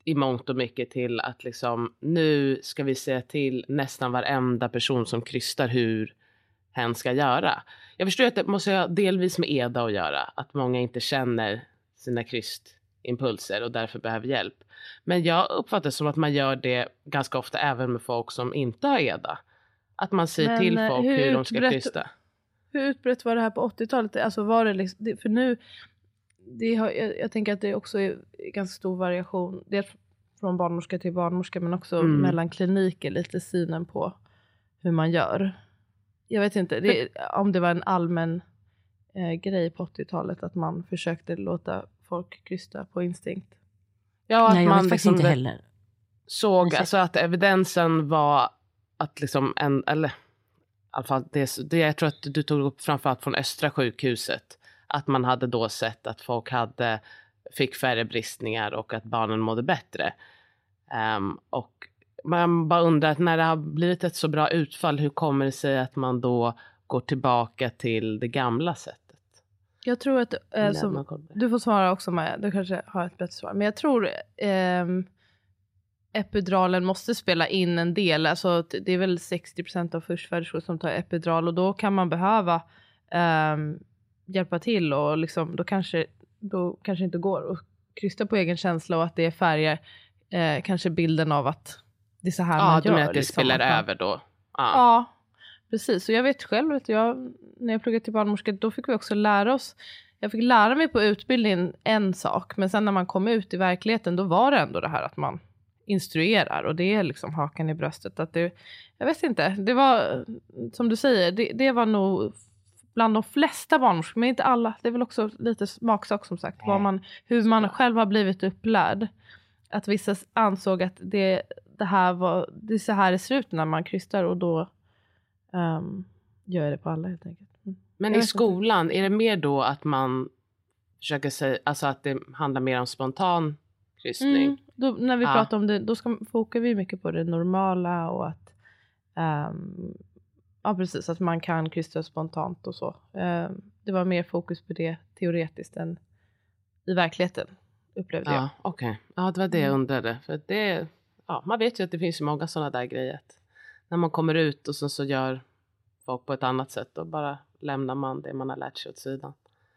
i mångt och mycket till att liksom nu ska vi säga till nästan varenda person som krystar hur hen ska göra. Jag förstår att det måste ha delvis med EDA att göra, att många inte känner sina krystimpulser och därför behöver hjälp. Men jag uppfattar det som att man gör det ganska ofta även med folk som inte har EDA. Att man säger Men, till eh, folk hur hur, de ska utbrett- krysta. Hur utbrett var det här på 80-talet? Alltså var det liksom, för nu, det har, jag, jag tänker att det också är ganska stor variation. Dels från barnmorska till barnmorska men också Mm. mellan kliniker lite synen på hur man gör. Jag vet inte det, om det var en allmän eh, grej på 80-talet att man försökte låta folk krysta på instinkt. Ja, att Nej, jag man vet faktiskt liksom inte heller. såg alltså att evidensen var att liksom en, eller i alla fall det, det jag tror att du tog upp framförallt från Östra sjukhuset, att man hade då sett att folk hade, fick färre bristningar och att barnen mådde bättre. Ehm, och man bara undrar att när det har blivit ett så bra utfall, hur kommer det sig att man då går tillbaka till det gamla sättet? Jag tror att, eh, som, du får svara också Maja, du kanske har ett bättre svar. Men jag tror ehm, epiduralen måste spela in en del. Alltså, det är väl 60% av förstföderskor som tar epidural och då kan man behöva ehm, hjälpa till och liksom, då kanske då kanske inte går att krysta på egen känsla och att det färgar eh, kanske bilden av att det är så här Ja, man du gör. menar att det liksom, att man- över då? Ja. Ja, precis. Och jag vet själv, du, jag, när jag pluggade till barnmorska, då fick vi också lära oss. Jag fick lära mig på utbildningen en sak, men sen när man kom ut i verkligheten, då var det ändå det här att man instruerar och det är liksom hakan i bröstet. Att det, jag vet inte, det var som du säger, det, det var nog bland de flesta barnmorskor, men inte alla. Det är väl också lite smaksak som sagt, vad man, hur man själv har blivit upplärd. Att vissa ansåg att det, det här var, det är så här det ser ut när man krystar och då um, gör jag det på alla helt enkelt. Mm. Men i vet inte. skolan, är det mer då att man försöker säga, alltså att det handlar mer om spontan kryssning? Mm, då, när vi Ja. pratar om det, då ska, fokar vi mycket på det normala och att ehm, ja precis, att man kan krysta spontant och så. Ehm, det var mer fokus på det teoretiskt än i verkligheten upplevde jag. Ja, okej. Ja, det var det jag Mm. undrade. För det, ja, man vet ju att det finns många sådana där grejer. När man kommer ut och så, så gör folk på ett annat sätt, då bara lämnar man det man har lärt sig åt sidan.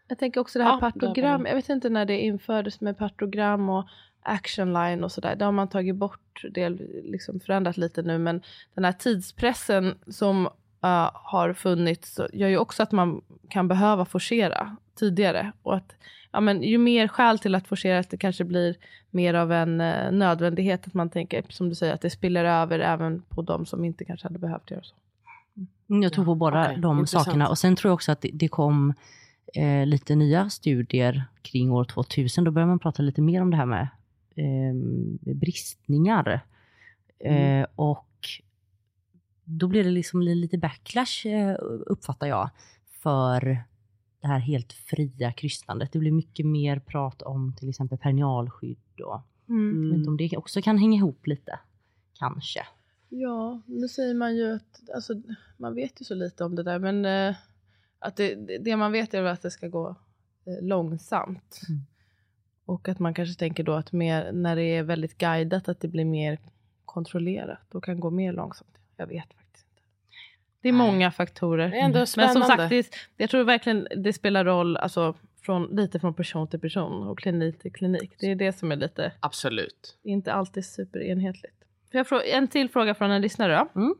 Jag tänker också det här Ja, det partogram. Jag vet inte när det infördes med partogram och action line och sådär. Det har man tagit bort, del, liksom förändrat lite nu. Men den här tidspressen som uh, har funnits så gör ju också att man kan behöva forcera tidigare. Och att ja, men ju mer skäl till att forcera att det kanske blir mer av en eh, nödvändighet. Att man tänker, som du säger, att det spiller över även på de som inte kanske hade behövt göra så. Mm, Jag tror på båda okej, de intressant. sakerna. Och sen tror jag också att det, det kom eh, lite nya studier kring år 2000. Då började man prata lite mer om det här med eh, bristningar. Mm. Eh, och då blev det liksom li- lite backlash eh, uppfattar jag för det här helt fria krystandet. Det blev mycket mer prat om till exempel perinealskydd och jag vet inte om det också kan hänga ihop lite. Kanske. Ja, nu säger man ju att, alltså, man vet ju så lite om det där, men eh, att det, det- man vet är att det ska gå eh, långsamt. Mm. Och att man kanske tänker då att mer, när det är väldigt guidat, att det blir mer kontrollerat och kan gå mer långsamt. Jag vet. Det är Nej. många faktorer. Det är ändå Men som spännande. sagt, det, jag tror verkligen det spelar roll, alltså, från, lite från person till person och klinik till klinik. Det är det som är lite Absolut. inte alltid superenhetligt. Får en till fråga från en lyssnare då. Mm.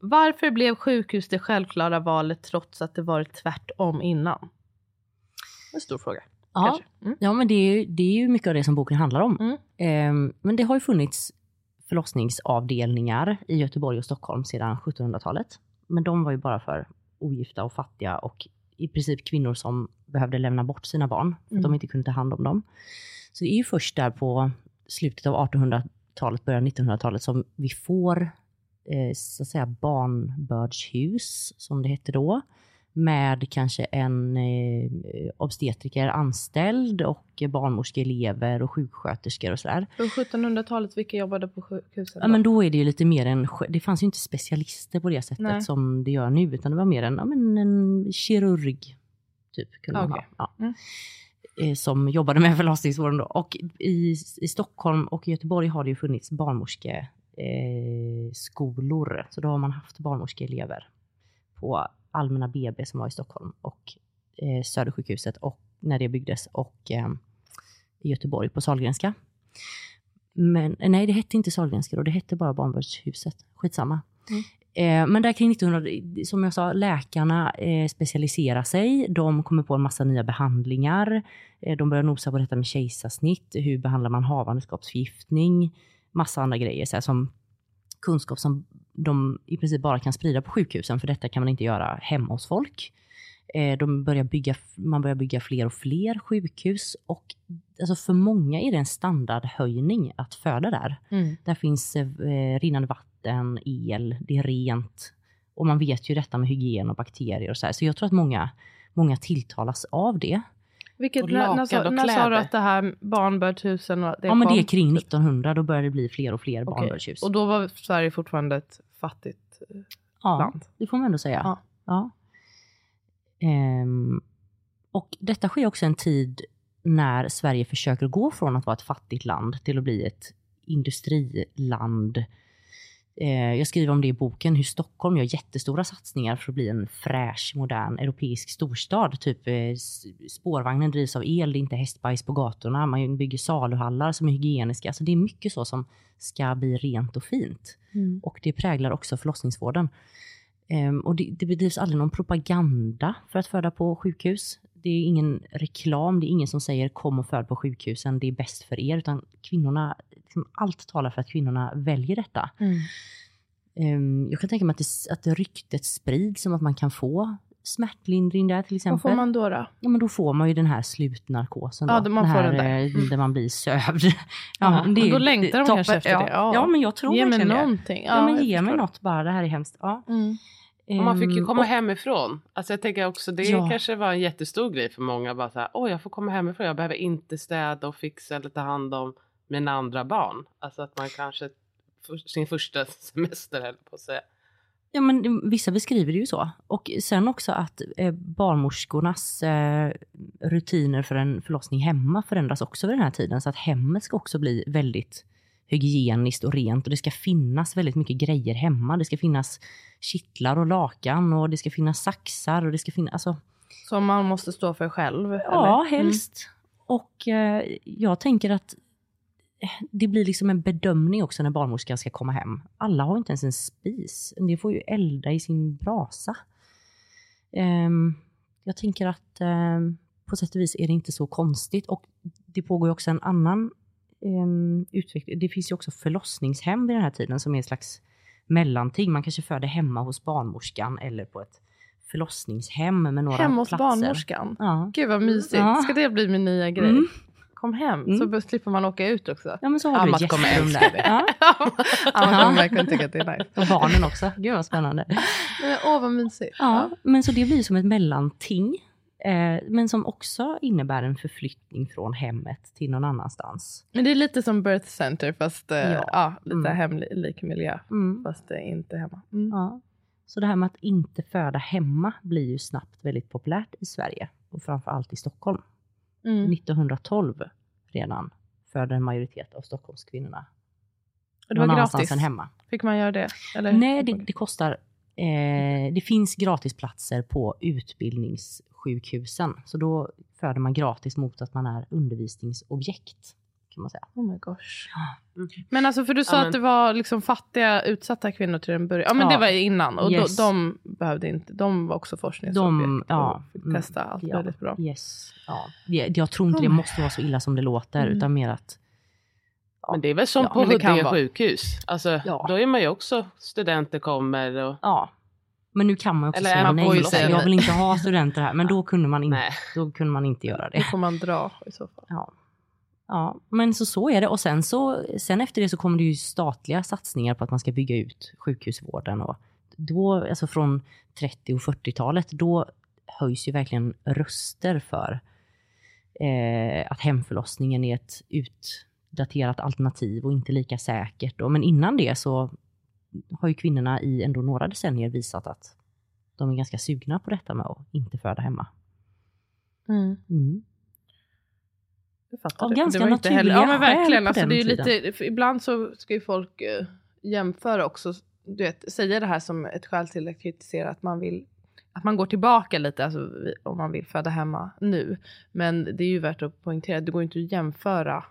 Varför blev sjukhus det självklara valet trots att det varit tvärtom innan? En stor fråga. Ja. Mm. Ja, men det är, ju, det är ju mycket av det som boken handlar om. Mm. Ehm, men det har ju funnits förlossningsavdelningar i Göteborg och Stockholm sedan 1700-talet. Men de var ju bara för ogifta och fattiga och i princip kvinnor som behövde lämna bort sina barn för att Mm. de inte kunde ta hand om dem. Så det är ju först där på slutet av 1800-talet, början av 1900-talet som vi får eh, så att säga barnbördshus, som det hette då. Med kanske en eh, obstetriker anställd och barnmorskeelever och sjuksköterskor och sådär. På 1700-talet, vilka jobbade på sjukhusen? Ja, men då är det ju lite mer en, det fanns ju inte specialister på det sättet Nej. som det gör nu, utan det var mer en, ja, men en kirurg, typ, kunde man Okej. ha. Ja. Mm. Eh, Som jobbade med förlossningsvården då. Och i, i Stockholm och Göteborg har det ju funnits barnmorskeskolor. Eh, skolor. så då har man haft barnmorskeelever på Allmänna BB som var i Stockholm och eh, Södersjukhuset och när det byggdes och eh, i Göteborg på Sahlgrenska. Men nej, det hette inte Sahlgrenska då, det hette bara Barnbördshuset. Skitsamma. Eh, men där kring 1900, som jag sa, läkarna eh, specialiserar sig. De kommer på en massa nya behandlingar. Eh, de börjar nosa på detta med kejsarsnitt. Hur behandlar man havandeskapsförgiftning? Massa andra grejer så här, som kunskap som de i princip bara kan sprida på sjukhusen, för detta kan man inte göra hemma hos folk. Eh, de börjar bygga, man börjar bygga fler och fler sjukhus och alltså för många är det en standardhöjning att föda där. Mm. Där finns eh, rinnande vatten, el, det är rent. Och man vet ju detta med hygien och bakterier och så här. Så jag tror att många, många tilltalas av det. Vilket, Och när, lakan och när sa du att det här barnbördshusen och det ja men det kom? är kring 1900, då börjar det bli fler och fler Okej. barnbördshus. Och då var Sverige fortfarande ett fattigt eh, ja, land. det får man ändå säga. Ja. Ja. Ehm, och detta sker också en tid när Sverige försöker gå från att vara ett fattigt land till att bli ett industriland. Eh, jag skriver om det i boken, hur Stockholm gör jättestora satsningar för att bli en fräsch, modern europeisk storstad. Typ eh, spårvagnen drivs av el, det är inte hästbajs på gatorna, man bygger saluhallar som är hygieniska. Alltså det är mycket så som ska bli rent och fint. Och det präglar också förlossningsvården. Ehm, och det, det bedrivs aldrig någon propaganda för att föda på sjukhus. Det är ingen reklam, det är ingen som säger kom och föd på sjukhusen, det är bäst för er. Utan kvinnorna, liksom, allt talar för att kvinnorna väljer detta. Mm. Ehm, jag kan tänka mig att, det, att det ryktet sprids om att man kan få smärtlindring där till exempel. Vad får man då? då? Ja men då får man ju den här slutnarkosen då. Ja, man får den där. eh, Mm. där man blir sövd. Ja, det är då längtar de kanske efter ja. det. Ja. Ja. men jag tror Ge mig verkligen det. någonting. Ja, men ge mig något bara, det här är hemskt. Ja. Mm. Och man fick ju Ehm, komma och- hemifrån. Alltså jag tänker också det Ja. kanske var en jättestor grej för många. Bara så här, Åh, jag får komma hemifrån. Jag behöver inte städa och fixa eller ta hand om mina andra barn. Alltså att man kanske för, sin första semester höll på att säga. Ja, men vissa beskriver det ju så. Och sen också att eh, barnmorskornas eh, rutiner för en förlossning hemma förändras också vid den här tiden. Så att hemmet ska också bli väldigt hygieniskt och rent och det ska finnas väldigt mycket grejer hemma. Det ska finnas kittlar och lakan och det ska finnas saxar och det ska finnas, alltså Som man måste stå för själv? Ja, eller? helst. Och eh, jag tänker att det blir liksom en bedömning också när barnmorskan ska komma hem. Alla har inte ens en spis. En del får ju elda i sin brasa. Ehm, jag tänker att ehm, på sätt och vis är det inte så konstigt. Och det pågår ju också en annan um, utveckling. Det finns ju också förlossningshem vid den här tiden som är en slags mellanting. Man kanske föder hemma hos barnmorskan eller på ett förlossningshem med några Hem hos platser. barnmorskan? Ja. Gud vad mysigt. Ja. Ska det bli min nya grej? Mm. Kom hem Mm. så slipper man åka ut också. Ja men så har du Amat ett kommer älska det. Ja. Ja. kommer verkligen tycka att det är nice. Och barnen också. Gud vad spännande. Men, Åh vad mysigt. Ja, men så det blir som ett mellanting. Eh, men som också innebär en förflyttning från hemmet till någon annanstans. Men det är lite som birth center fast eh, Ja. ja. lite Mm. hemlik miljö. Mm. Fast det är inte hemma. Mm. Ja. Så det här med att inte föda hemma blir ju snabbt väldigt populärt i Sverige. Och framförallt i Stockholm. Mm. 1912 redan födde en majoritet av Stockholmskvinnorna Och det någon var annanstans gratis. hemma. Fick man göra det? Eller? Nej, det, det kostar. Eh, det finns gratisplatser på utbildningssjukhusen. Så då föder man gratis mot att man är undervisningsobjekt. Kan man säga. Oh my gosh. Mm. Men alltså för du sa Ja, men- att det var liksom fattiga utsatta kvinnor till en början. Ja men Ja. det var innan och Yes. då, de behövde inte, de var också forskningsobjekt De, ja, och fick mm, testa allt ja, väldigt bra. Yes. Ja. Jag, jag tror inte det Oh my- måste vara så illa som det låter, Mm. utan mer att Men det är väl som Ja, på det Huddinge sjukhus. Alltså, Ja. Då är man ju också studenter kommer och ja. Men nu kan man också Eller säga man nej. säga, säga jag vill inte ha studenter här. Men då kunde man, in, Nej. då kunde man inte göra Då det. får man dra i så fall. Ja. Ja, men så, så är det. Och sen, så, sen efter det så kommer det ju statliga satsningar på att man ska bygga ut sjukhusvården. Och då, alltså från 30 och 40-talet, då höjs ju verkligen röster för eh, att hemförlossningen är ett utdaterat alternativ och inte lika säkert. Och, men innan det så har ju kvinnorna i ändå några decennier visat att de är ganska sugna på detta med att inte föda hemma. Mm. Mm. Fattar Av det. ganska naturliga heller, Ja men verkligen. Alltså, det är lite, ibland så ska ju folk eh, jämföra också. Du vet, säga det här som ett skäl till att kritisera att man vill att man går tillbaka lite alltså, om man vill föda hemma nu. Men det är ju värt att poängtera det går inte att jämföra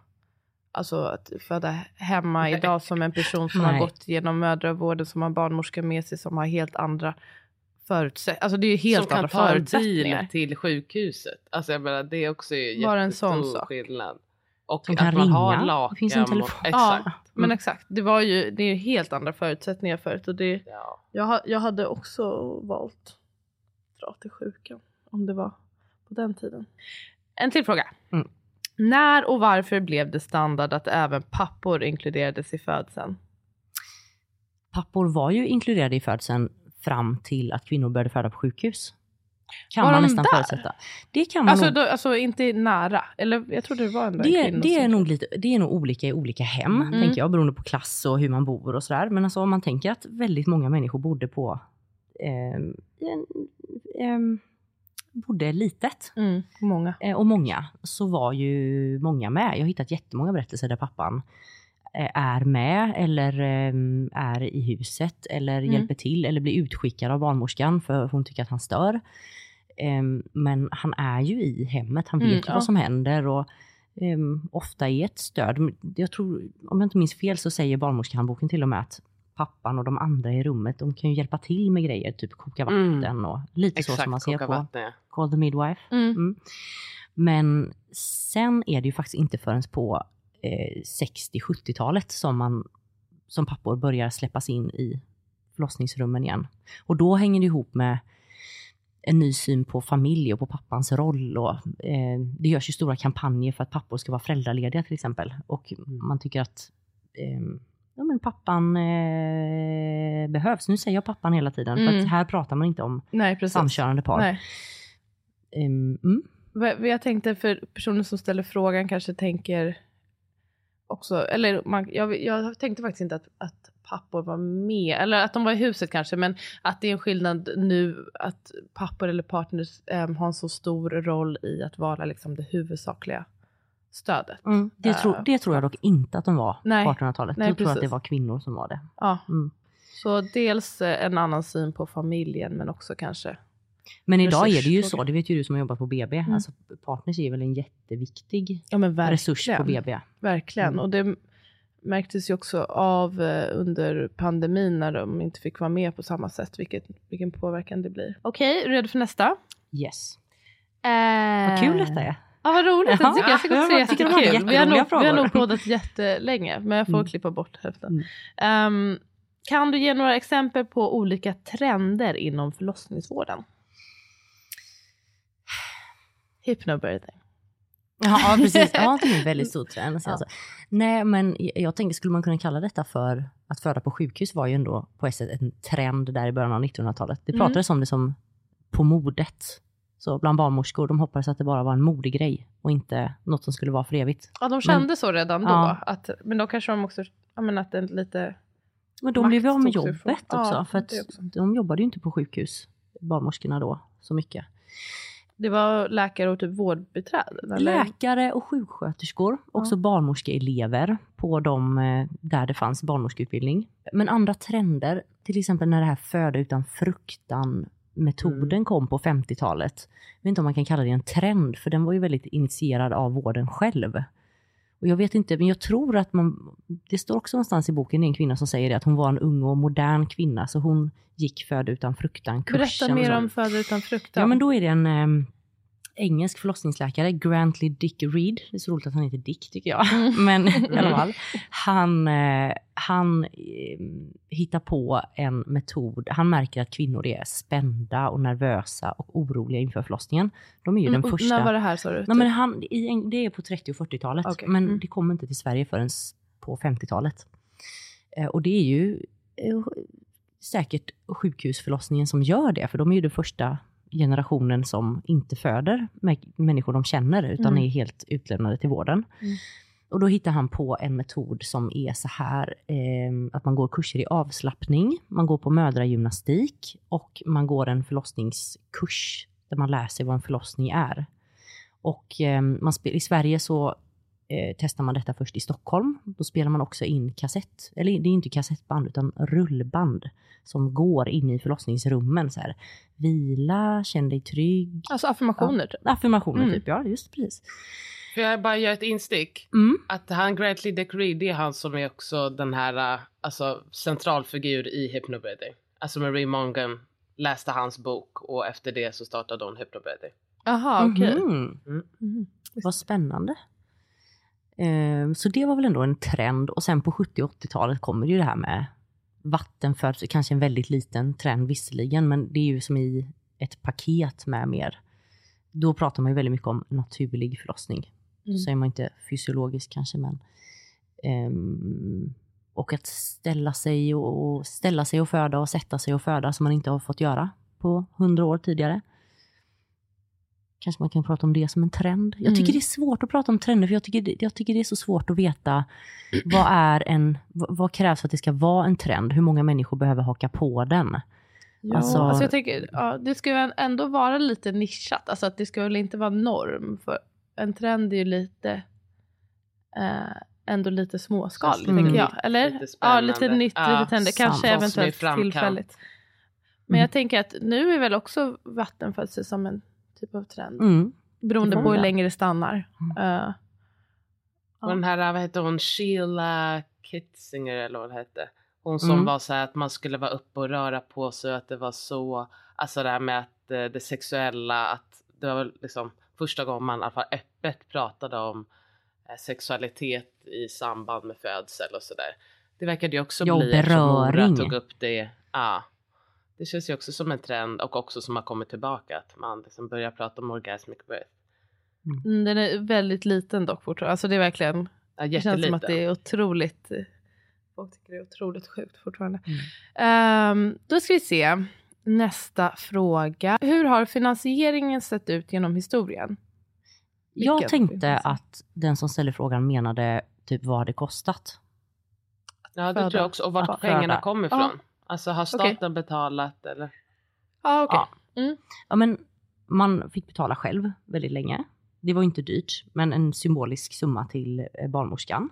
Alltså att föda hemma Nej. idag som en person som har Nej. gått genom mödravården, som har barnmorska med sig, som har helt andra förutsättningar. Alltså det är ju helt som kan andra ta en förutsättningar. bil till sjukhuset. Alltså jag menar det är också ju Bara en sån sak. skillnad. Och Som att man har ringa. lakan. Det finns en och- telefon. Exakt. Ja, men Mm. exakt. Det var ju det är helt andra förutsättningar förut. Och det, Ja. jag, jag hade också valt dra till sjukan om det var på den tiden. En till fråga. Mm. När och varför blev det standard att även pappor inkluderades i födseln? Pappor var ju inkluderade i födseln fram till att kvinnor började föda på sjukhus. Kan Var man de nästan där? förutsätta. Det kan man Alltså, nog. då, alltså inte nära. Eller jag trodde det var en Det, det, är nog lite, det är nog olika i olika hem, Mm. tänker jag, beroende på klass och hur man bor och sådär. Men alltså om man tänker att väldigt många människor bodde på eh, ehm, bodde litet Mm, många. eh, och många, så var ju många med. Jag har hittat jättemånga berättelser där pappan eh, är med eller eh, är i huset eller Mm. hjälper till eller blir utskickad av barnmorskan för hon tycker att han stör. Ehm, Men han är ju i hemmet, han vet Mm, ja. vad som händer och ehm, ofta är ett stöd. Jag tror, om jag inte minns fel så säger barnmorskehandboken till och med att pappan och de andra i rummet, de kan ju hjälpa till med grejer, typ koka Mm. vatten och lite så Exakt, som man ser på vatten. Call the Midwife. Mm. Mm. Men sen är det ju faktiskt inte förrän på eh, 60-70-talet som, man, som pappor börjar släppas in i förlossningsrummen igen. Och då hänger det ihop med en ny syn på familj och på pappans roll. Och, eh, det görs ju stora kampanjer för att pappor ska vara föräldralediga till exempel. Och man tycker att eh, ja, men pappan eh, behövs. Nu säger jag pappan hela tiden, för Mm. att här pratar man inte om Nej, samkörande par. Nej. Ehm, mm. Jag tänkte för personen som ställer frågan kanske tänker också, eller man, jag, jag tänkte faktiskt inte att, att pappor var med, eller att de var i huset kanske, men att det är en skillnad nu att pappor eller partners em, har en så stor roll i att vara liksom det huvudsakliga stödet. Mm. Det, Äh, tror, det tror jag dock inte att de var Nej. på 1800-talet. Nej, jag tror att det var kvinnor som var det. Ja, Mm. så dels eh, en annan syn på familjen, men också kanske Men idag är det ju så, det vet ju du som har jobbat på BB. Mm. Alltså, partners är väl en jätteviktig ja, resurs på BB. Verkligen. Mm. Och det märktes ju också av eh, under pandemin när de inte fick vara med på samma sätt, vilket, vilken påverkan det blir. Okej, redo för nästa? Yes. Eh, Vad kul detta är. Ja, vad roligt. Ja, Jag tycker jag jag säga tycker de hade jättekul. Vi har, nog, vi har nog poddat jättelänge, men jag får Mm. klippa bort hälften. Mm. Ehm, kan du ge några exempel på olika trender inom förlossningsvården? Hypnobirthing. Ja, precis. Ja, det är väldigt stor trend. Ja. Alltså. Nej, men jag- tänker, skulle man kunna kalla detta för att föda på sjukhus var ju ändå på ett sätt en trend där i början av 1900-talet. Det Mm. pratades om det som på modet. Så bland barnmorskor, de hoppades att det bara var en modegrej och inte något som skulle vara för evigt. Ja, de kände så redan då. Ja. Att, men då kanske de också, ja men att det är lite Men de blev ju av med jobbet också, Ja, för att också. de jobbade ju inte på sjukhus, barnmorskorna då, så mycket. Det var läkare och typ vårdbiträden? Eller? Läkare och sjuksköterskor, också barnmorskeelever på de eh, där det fanns barnmorskeutbildning. Men andra trender, till exempel när det här föda utan fruktan metoden kom på 50-talet. Jag vet inte om man kan kalla det en trend, för den var ju väldigt initierad av vården själv. Och jag vet inte, men jag tror att man, det står också någonstans i boken, det är en kvinna som säger det, att hon var en ung och modern kvinna, så hon gick föda utan fruktan-kursen. Berätta mer om Föda utan fruktan. Ja, men då är det en em, engelsk förlossningsläkare, Grantley Dick Reed. Det är så roligt att han heter Dick tycker jag. Mm. Men i alla fall. Han, eh, han eh, hittar på en metod. Han märker att kvinnor är spända och nervösa och oroliga inför förlossningen. De är ju Mm, den första. När var det här sa du? Nej, men han, i, det är på 30 och 40-talet, Okej. men Mm. det kommer inte till Sverige förrän på 50-talet. Eh, och det är ju säkert sjukhusförlossningen som gör det, för de är ju det första generationen som inte föder människor de känner utan Mm. är helt utlämnade till vården. Mm. Och då hittar han på en metod som är så här eh, att man går kurser i avslappning, man går på mödragymnastik och man går en förlossningskurs där man lär sig vad en förlossning är. Och eh, man i Sverige så eh, testar man detta först i Stockholm. Då spelar man också in kassett, eller det är inte kassettband utan rullband som går in i förlossningsrummen. Så här, Vila, känn dig trygg. Alltså affirmationer typ. Affirmationer Mm. typ, ja just precis. Får jag bara göra ett instick? Mm. Att han Greatly Decree, det är han som är också den här, äh, alltså centralfigur i Hypnobirthing. Alltså Marie Mongan läste hans bok och efter det så startade hon Hypnobirthing. Jaha okej. Mhm. Mhm. Vad spännande. Eh, Så det var väl ändå en trend och sen på 70 och 80-talet kommer ju det här med vattenfödsel, kanske en väldigt liten trend visserligen, men det är ju som i ett paket med mer. Då pratar man ju väldigt mycket om naturlig förlossning. Mm. Så säger man inte fysiologisk kanske, men ehm, och att ställa sig och, och ställa sig och föda och sätta sig och föda som man inte har fått göra på hundra år tidigare. Kanske man kan prata om det som en trend. Jag tycker Mm. det är svårt att prata om trender för jag tycker, det- jag tycker det är så svårt att veta vad är en, vad, vad krävs för att det ska vara en trend? Hur många människor behöver haka på den? Ja, Alltså- alltså, jag tänker, ja, det ska ju ändå vara lite nischat. Alltså att det ska väl inte vara norm. För en trend är ju lite eh, ändå lite småskalig, Mm. tänker jag. Eller? Lite ja, lite nytt, Ja, lite sant. Kanske eventuellt tillfälligt. Men Mm. jag tänker att nu är väl också vattenfödsel som en typ av trend. Mm. Beroende på hur länge det stannar. Eh, Och den här, vad heter hon, Sheila Kitzinger eller vad det hette. Hon som Mm. var så här att man skulle vara uppe och röra på sig och att det var så, alltså det här med att eh, det sexuella, att det var väl liksom första gången man i alla fall öppet pratade om eh, sexualitet i samband med födsel och sådär. Det verkade ju också Ja, bli eftersom Mora beröring. tog upp det. Ja. Det känns ju också som en trend och också som har kommit tillbaka att man liksom börjar prata om orgasmic birth. mm, den är väldigt liten dock fortfarande. Alltså det är verkligen, Ja, det känns som att det är otroligt, folk tycker det är otroligt sjukt fortfarande. Mm. Ehm, då ska vi se. Nästa fråga. Hur har finansieringen sett ut genom historien? Jag Vilken tänkte finansiering? att den som ställde frågan menade typ vad det kostat. Ja, det tror jag också. Och vart pengarna kommer Ja. Alltså har staten betalat eller? Ah, okay. Ja. Ja, men man fick betala själv väldigt länge. Det var inte dyrt, men en symbolisk summa till eh, barnmorskan.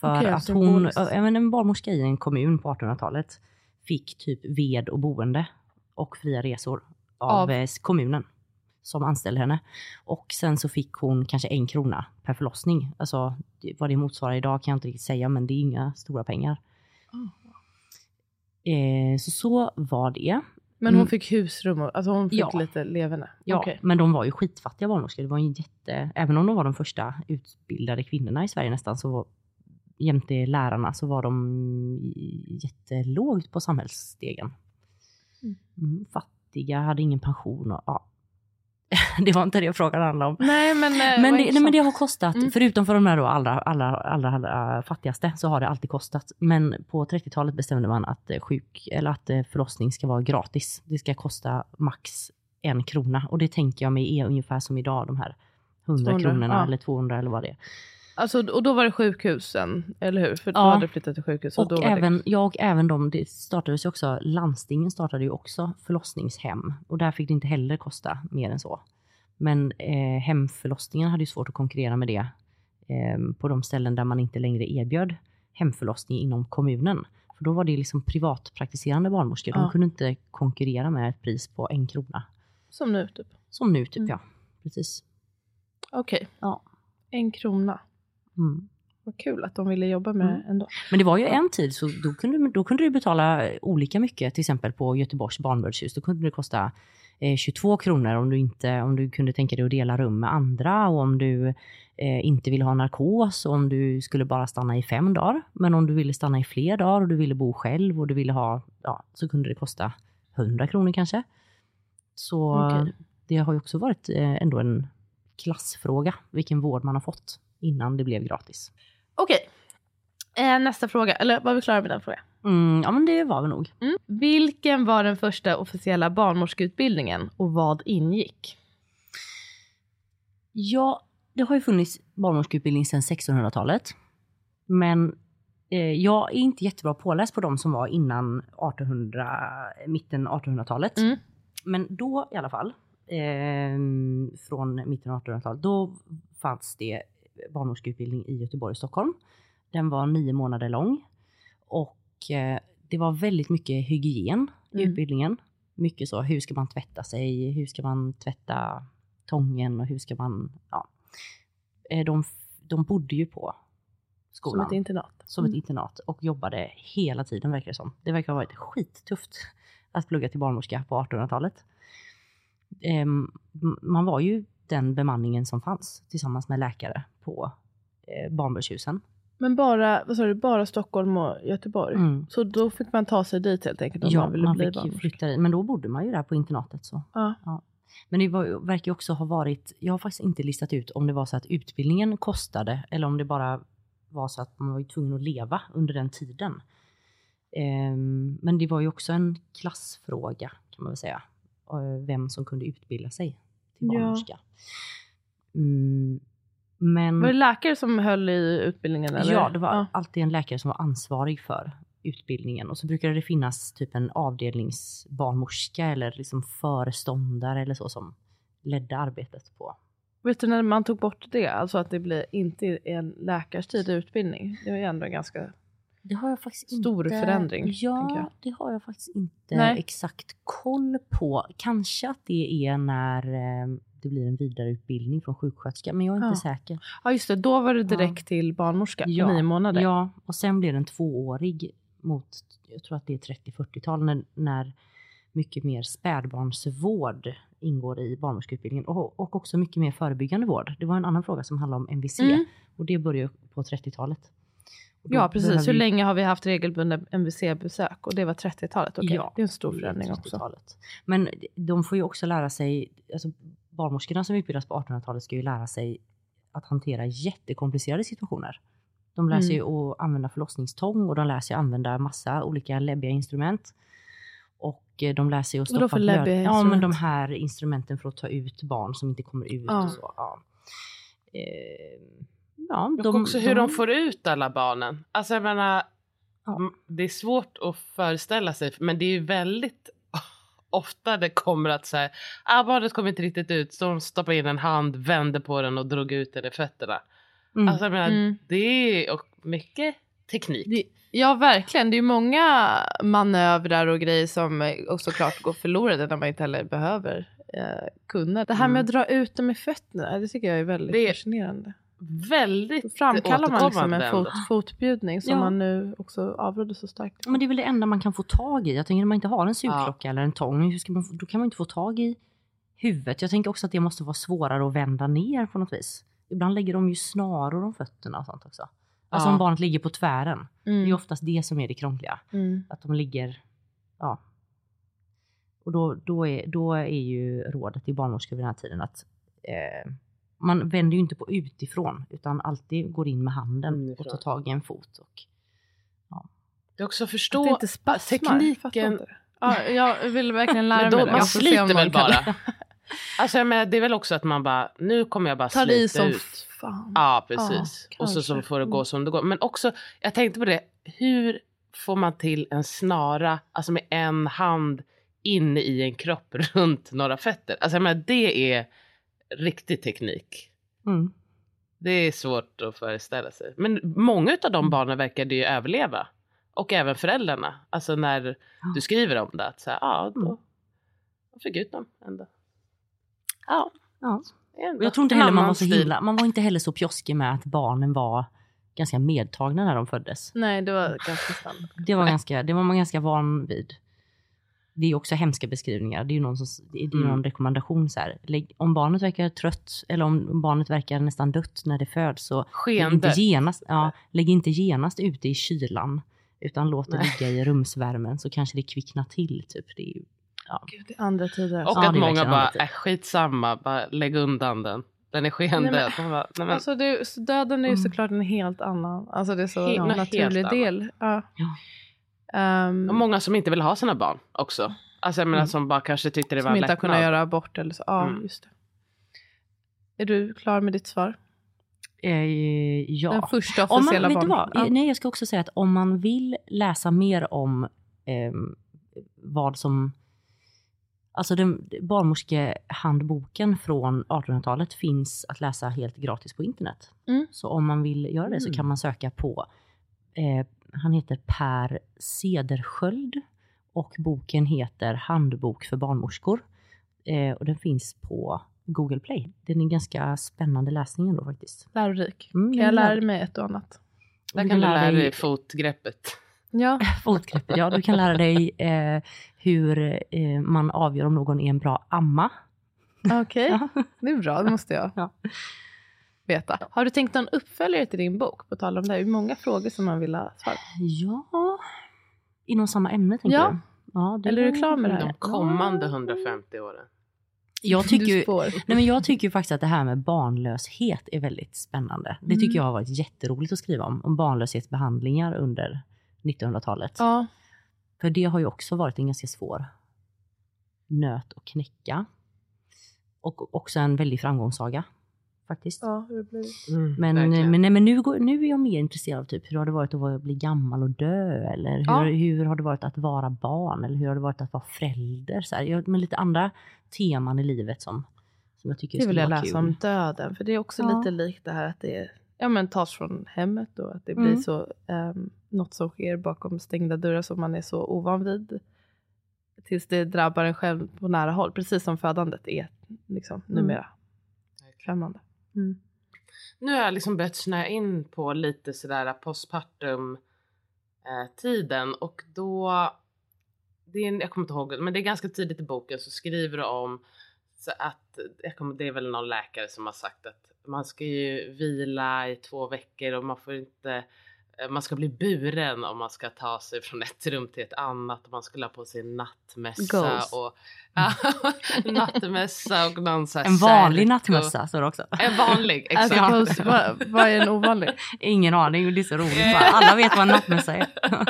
För Okej, att hon, men en barnmorska i en kommun på 1800-talet fick typ ved och boende och fria resor av, Av? eh, kommunen som anställde henne. Och sen så fick hon kanske en krona per förlossning. Alltså vad det motsvarar idag kan jag inte riktigt säga, men det är inga stora pengar. Eh, så så var det. Men hon Mm. fick husrum och alltså hon fick Ja. lite levande? Ja, Okej. men de var ju skitfattiga barnmorskor. Det var ju jätte, även om de var de första utbildade kvinnorna i Sverige nästan, så var, jämte lärarna så var de jättelågt på samhällsstegen. Mm. Mm, fattiga, hade ingen pension och ja. det var inte det frågan handlade om. Nej men, eh, Men det, nej, men det har kostat, Mm. förutom för de där då allra, allra, allra, allra fattigaste, så har det alltid kostat. Men på 30-talet bestämde man att, eh, sjuk, eller att eh, förlossning ska vara gratis. Det ska kosta max en krona. Och det tänker jag mig är ungefär som idag, de här 100 200, kronorna ja. eller 200 eller vad det är. Alltså, och då var det sjukhusen, eller hur? För Ja. du hade flyttat till sjukhus. Och, Och då även, det... ja, och även de, det startades ju också, landstingen startade ju också förlossningshem. Och där fick det inte heller kosta mer än så. Men eh, hemförlossningen hade ju svårt att konkurrera med det eh, på de ställen där man inte längre erbjöd hemförlossning inom kommunen. För då var det liksom privatpraktiserande barnmorskor. De Ja. kunde inte konkurrera med ett pris på en krona. Som nu typ. Som nu typ, Mm. ja. Precis. Okej. Ja. En krona. Mm. Vad kul att de ville jobba med Mm. ändå. Men det var ju en tid så då kunde, då kunde du betala olika mycket. Till exempel på Göteborgs barnbördshus. Då kunde det kosta eh, 22 kronor om du, inte, om du kunde tänka dig att dela rum med andra och om du eh, inte ville ha narkos och om du skulle bara stanna i fem dagar. Men om du ville stanna i fler dagar och du ville bo själv och du ville ha, ja, så kunde det kosta 100 kronor kanske. Så Okej. det har ju också varit eh, ändå en klassfråga vilken vård man har fått innan det blev gratis. Okej. Eh, nästa fråga. Eller var vi klara med den frågan? Mm, ja men det var vi nog. Mm. Vilken var den första officiella barnmorskeutbildningen och vad ingick? Ja, det har ju funnits barnmorskeutbildning sedan 1600-talet. Men eh, jag är inte jättebra påläst på de som var innan 1800, mitten 1800-talet. Mm. Men då i alla fall, eh, från mitten av 1800-talet, då fanns det barnmorskeutbildning i Göteborg och Stockholm. Den var nio månader lång och eh, det var väldigt mycket hygien i Mm. utbildningen. Mycket så, hur ska man tvätta sig, hur ska man tvätta tången och hur ska man, ja. Eh, De, de bodde ju på Som skolan ett internat. som ett Mm. internat och jobbade hela tiden verkar det som. Det verkar ha varit skittufft att plugga till barnmorska på 1800-talet. Ehm, m- man var ju den bemanningen som fanns tillsammans med läkare på eh, barnbördshusen. Men bara, vad sa du, bara Stockholm och Göteborg? Mm. Så då fick man ta sig dit helt enkelt om Ja, man ville man bli fick barnmorska? flytta dit. Men då bodde man ju där på internatet. Så. Ja. Men det var, verkar ju också ha varit, jag har faktiskt inte listat ut om det var så att utbildningen kostade eller om det bara var så att man var tvungen att leva under den tiden. Ehm, men det var ju också en klassfråga kan man väl säga. eh, Vem som kunde utbilda sig till Ja. barnmorska. Mm, men Var det läkare som höll i utbildningen? Eller? ja, det var Ja. alltid en läkare som var ansvarig för utbildningen. Och så brukade det finnas typ en avdelningsbarnmorska eller liksom föreståndare eller så som ledde arbetet på. Vet du när man tog bort det? Alltså att det blir inte en läkarstid i utbildning. Det var ju ändå ganska... Det har jag faktiskt Stor inte... förändring, Ja, det har jag faktiskt inte Nej. exakt koll på. Kanske att det är när eh, det blir en vidareutbildning från sjuksköterska, men jag är inte Ja. säker. Ja just det, då var det direkt till barnmorska. Ja, Nio månader. Ja, och sen blir den tvåårig mot, jag tror att det är 30-40-tal, när, när mycket mer spädbarnsvård ingår i barnmorskeutbildningen och, och också mycket mer förebyggande vård. Det var en annan fråga som handlade om MVC Mm. och det började på 30-talet. Ja precis, hur länge har vi haft regelbundna MVC-besök? Och det var 30-talet, okej. Ja, det är en stor förändring också. 30-talet. Men de får ju också lära sig, alltså barnmorskorna som utbildas på 1800-talet ska ju lära sig att hantera jättekomplicerade situationer. De lär sig Mm. att använda förlossningstång och de lär sig att använda massa olika läbbiga instrument. Och eh, de lär sig att stoppa för blöd- Ja men de här instrumenten för att ta ut barn som inte kommer ut Ja. och så. Ja. Eh, ja, Och också hur de får ut alla barnen. Alltså jag menar, Ja. det är svårt att föreställa sig men det är ju väldigt ofta det kommer att säga ah, barnet kommer inte riktigt ut så de stoppar in en hand, vände på den och drog ut den i fötterna. Mm. Alltså jag menar, Mm. det är och mycket teknik. Det, ja verkligen, det är ju många manövrar och grejer som eh, också klart går förlorade när man inte heller behöver eh, kunna. Det här med Mm. att dra ut dem i fötterna, det tycker jag är väldigt Det fascinerande. Väldigt framkallar man liksom en fot, fotbjudning som Ja. man nu också avråder så starkt. Men det är väl det enda man kan få tag i. Jag tänker när man inte har en sugklocka eller en tång, hur ska man, då kan man inte få tag i huvudet. Jag tänker också att det måste vara svårare att vända ner på något vis. Ibland lägger de ju snaror om fötterna och sånt också. Alltså Ja. om barnet ligger på tvären. Det är ju Mm. oftast det som är det krångliga. Mm. Att de ligger, ja. Och då, då, är, då är ju rådet till barnmorskor vid den här tiden att eh, man vänder ju inte på utifrån utan alltid går in med handen Inifrån. och tar tag i en fot. Och, Det är också att Att förstå det inte spasmar. Tekniken. inte. Ja, jag vill verkligen lära Men då, mig det. man sliter man väl bara. Alltså jag menar, det är väl också att man bara, nu kommer jag bara Tar i slita som ut. fan. Ja precis. Ja, och så, så får det gå Mm. som det går. Men också, jag tänkte på det, hur får man till en snara, alltså med en hand inne i en kropp runt några fötter? Alltså jag menar, det är riktig teknik. mm. Det är svårt att föreställa sig. Men många av de barnen verkade ju överleva. Och även föräldrarna. Alltså när du skriver om det. Att så här, ja, då Mm. jag fick ut dem ändå. Ja, Ja. ändå jag tror inte heller man var så himla, man var inte heller så pjoskig med att barnen var ganska medtagna när de föddes. Nej, det var ganska standard. Det var, ganska, det var man ganska van vid. Det är också hemska beskrivningar. Det är ju någon, som, det är är Mm. någon rekommendation så här. Lägg, om barnet verkar trött eller om barnet verkar nästan dött när det föds så lägg inte, Skeende. genast, ja, lägg inte genast ute i kylan utan låt det ligga i rumsvärmen så kanske det kvicknar till. Typ. Det är ju, ja. Gud, det är andra tider. Och Ja, att är många bara, annat. äh, skitsamma, bara lägg undan den. Den är skendöd. Nej, men, Alltså det, döden är ju Mm. såklart en helt annan, alltså det är så helt naturlig del. Ja. Ehm, Och många som inte vill ha sina barn också. Alltså jag menar Mm. som bara kanske tyckte det var som inte har kunnat göra abort eller så. Ja, Mm. just det. Är du klar med ditt svar? Eh, ja. Den första Om man, officiella du barn... Ja. Nej, jag ska också säga att om man vill läsa mer om ehm, vad som... Alltså den barnmorskehandboken från 1800-talet finns att läsa helt gratis på internet. Mm. Så om man vill göra det så Mm. kan man söka på, eh, han heter Per Cedersköld och boken heter Handbok för barnmorskor. Eh, och den finns på Google Play. Den är ganska spännande läsning ändå faktiskt. Lärorik. Mm, kan jag lära mig ett och annat? Där kan du lära dig fotgreppet. Ja. Fotgreppet, ja. Du kan lära dig eh, hur eh, man avgör om någon är en bra amma. Okej, Ja. det är bra. Det måste jag Ja. Veta. Har du tänkt någon uppföljare till din bok? På tal om det här. Det är många frågor som man vill ha svar på. Ja, inom samma ämne tänker Ja. du? Ja, det Eller är du klar med det här? De kommande 150 åren. Jag tycker, nej men jag tycker faktiskt att det här med barnlöshet är väldigt spännande. Det tycker Mm. jag har varit jätteroligt att skriva om. Om barnlöshetsbehandlingar under 1900-talet. Ja. För det har ju också varit en ganska svår nöt att knäcka. Och också en väldig framgångssaga. Faktiskt. ja, det blir. Men, Verkligen. men, nej, men nu, går, nu är jag mer intresserad av typ hur har det varit att vara, bli gammal och dö? Eller hur, Ja. hur har det varit att vara barn? Eller hur har det varit att vara förälder? Så här, jag, med lite andra teman i livet som, som jag tycker Det vill skulle jag vara läsa kul. om döden. För det är också Ja. lite likt det här att det ja, men tas från hemmet och att det Mm. blir så um, något som sker bakom stängda dörrar som man är så ovan vid. Tills det drabbar en själv på nära håll. Precis som födandet är liksom Mm. numera främmande. Mm. Nu har jag liksom börjat snöa in på lite sådär postpartum eh, tiden och då, det är, jag kommer inte ihåg, men det är ganska tidigt i boken så skriver du om så att, jag kommer, det är väl någon läkare som har sagt att man ska ju vila i två veckor och man får inte man ska bli buren om man ska ta sig från ett rum till ett annat och man skulle ha på sig nattmössa Goals. och nattmössa och någon så En vanlig nattmössa står det också. En vanlig, As exakt. Alltså, vad, vad är en ovanlig? Ingen aning, det är så roligt. Bara, Alla vet vad en nattmössa är.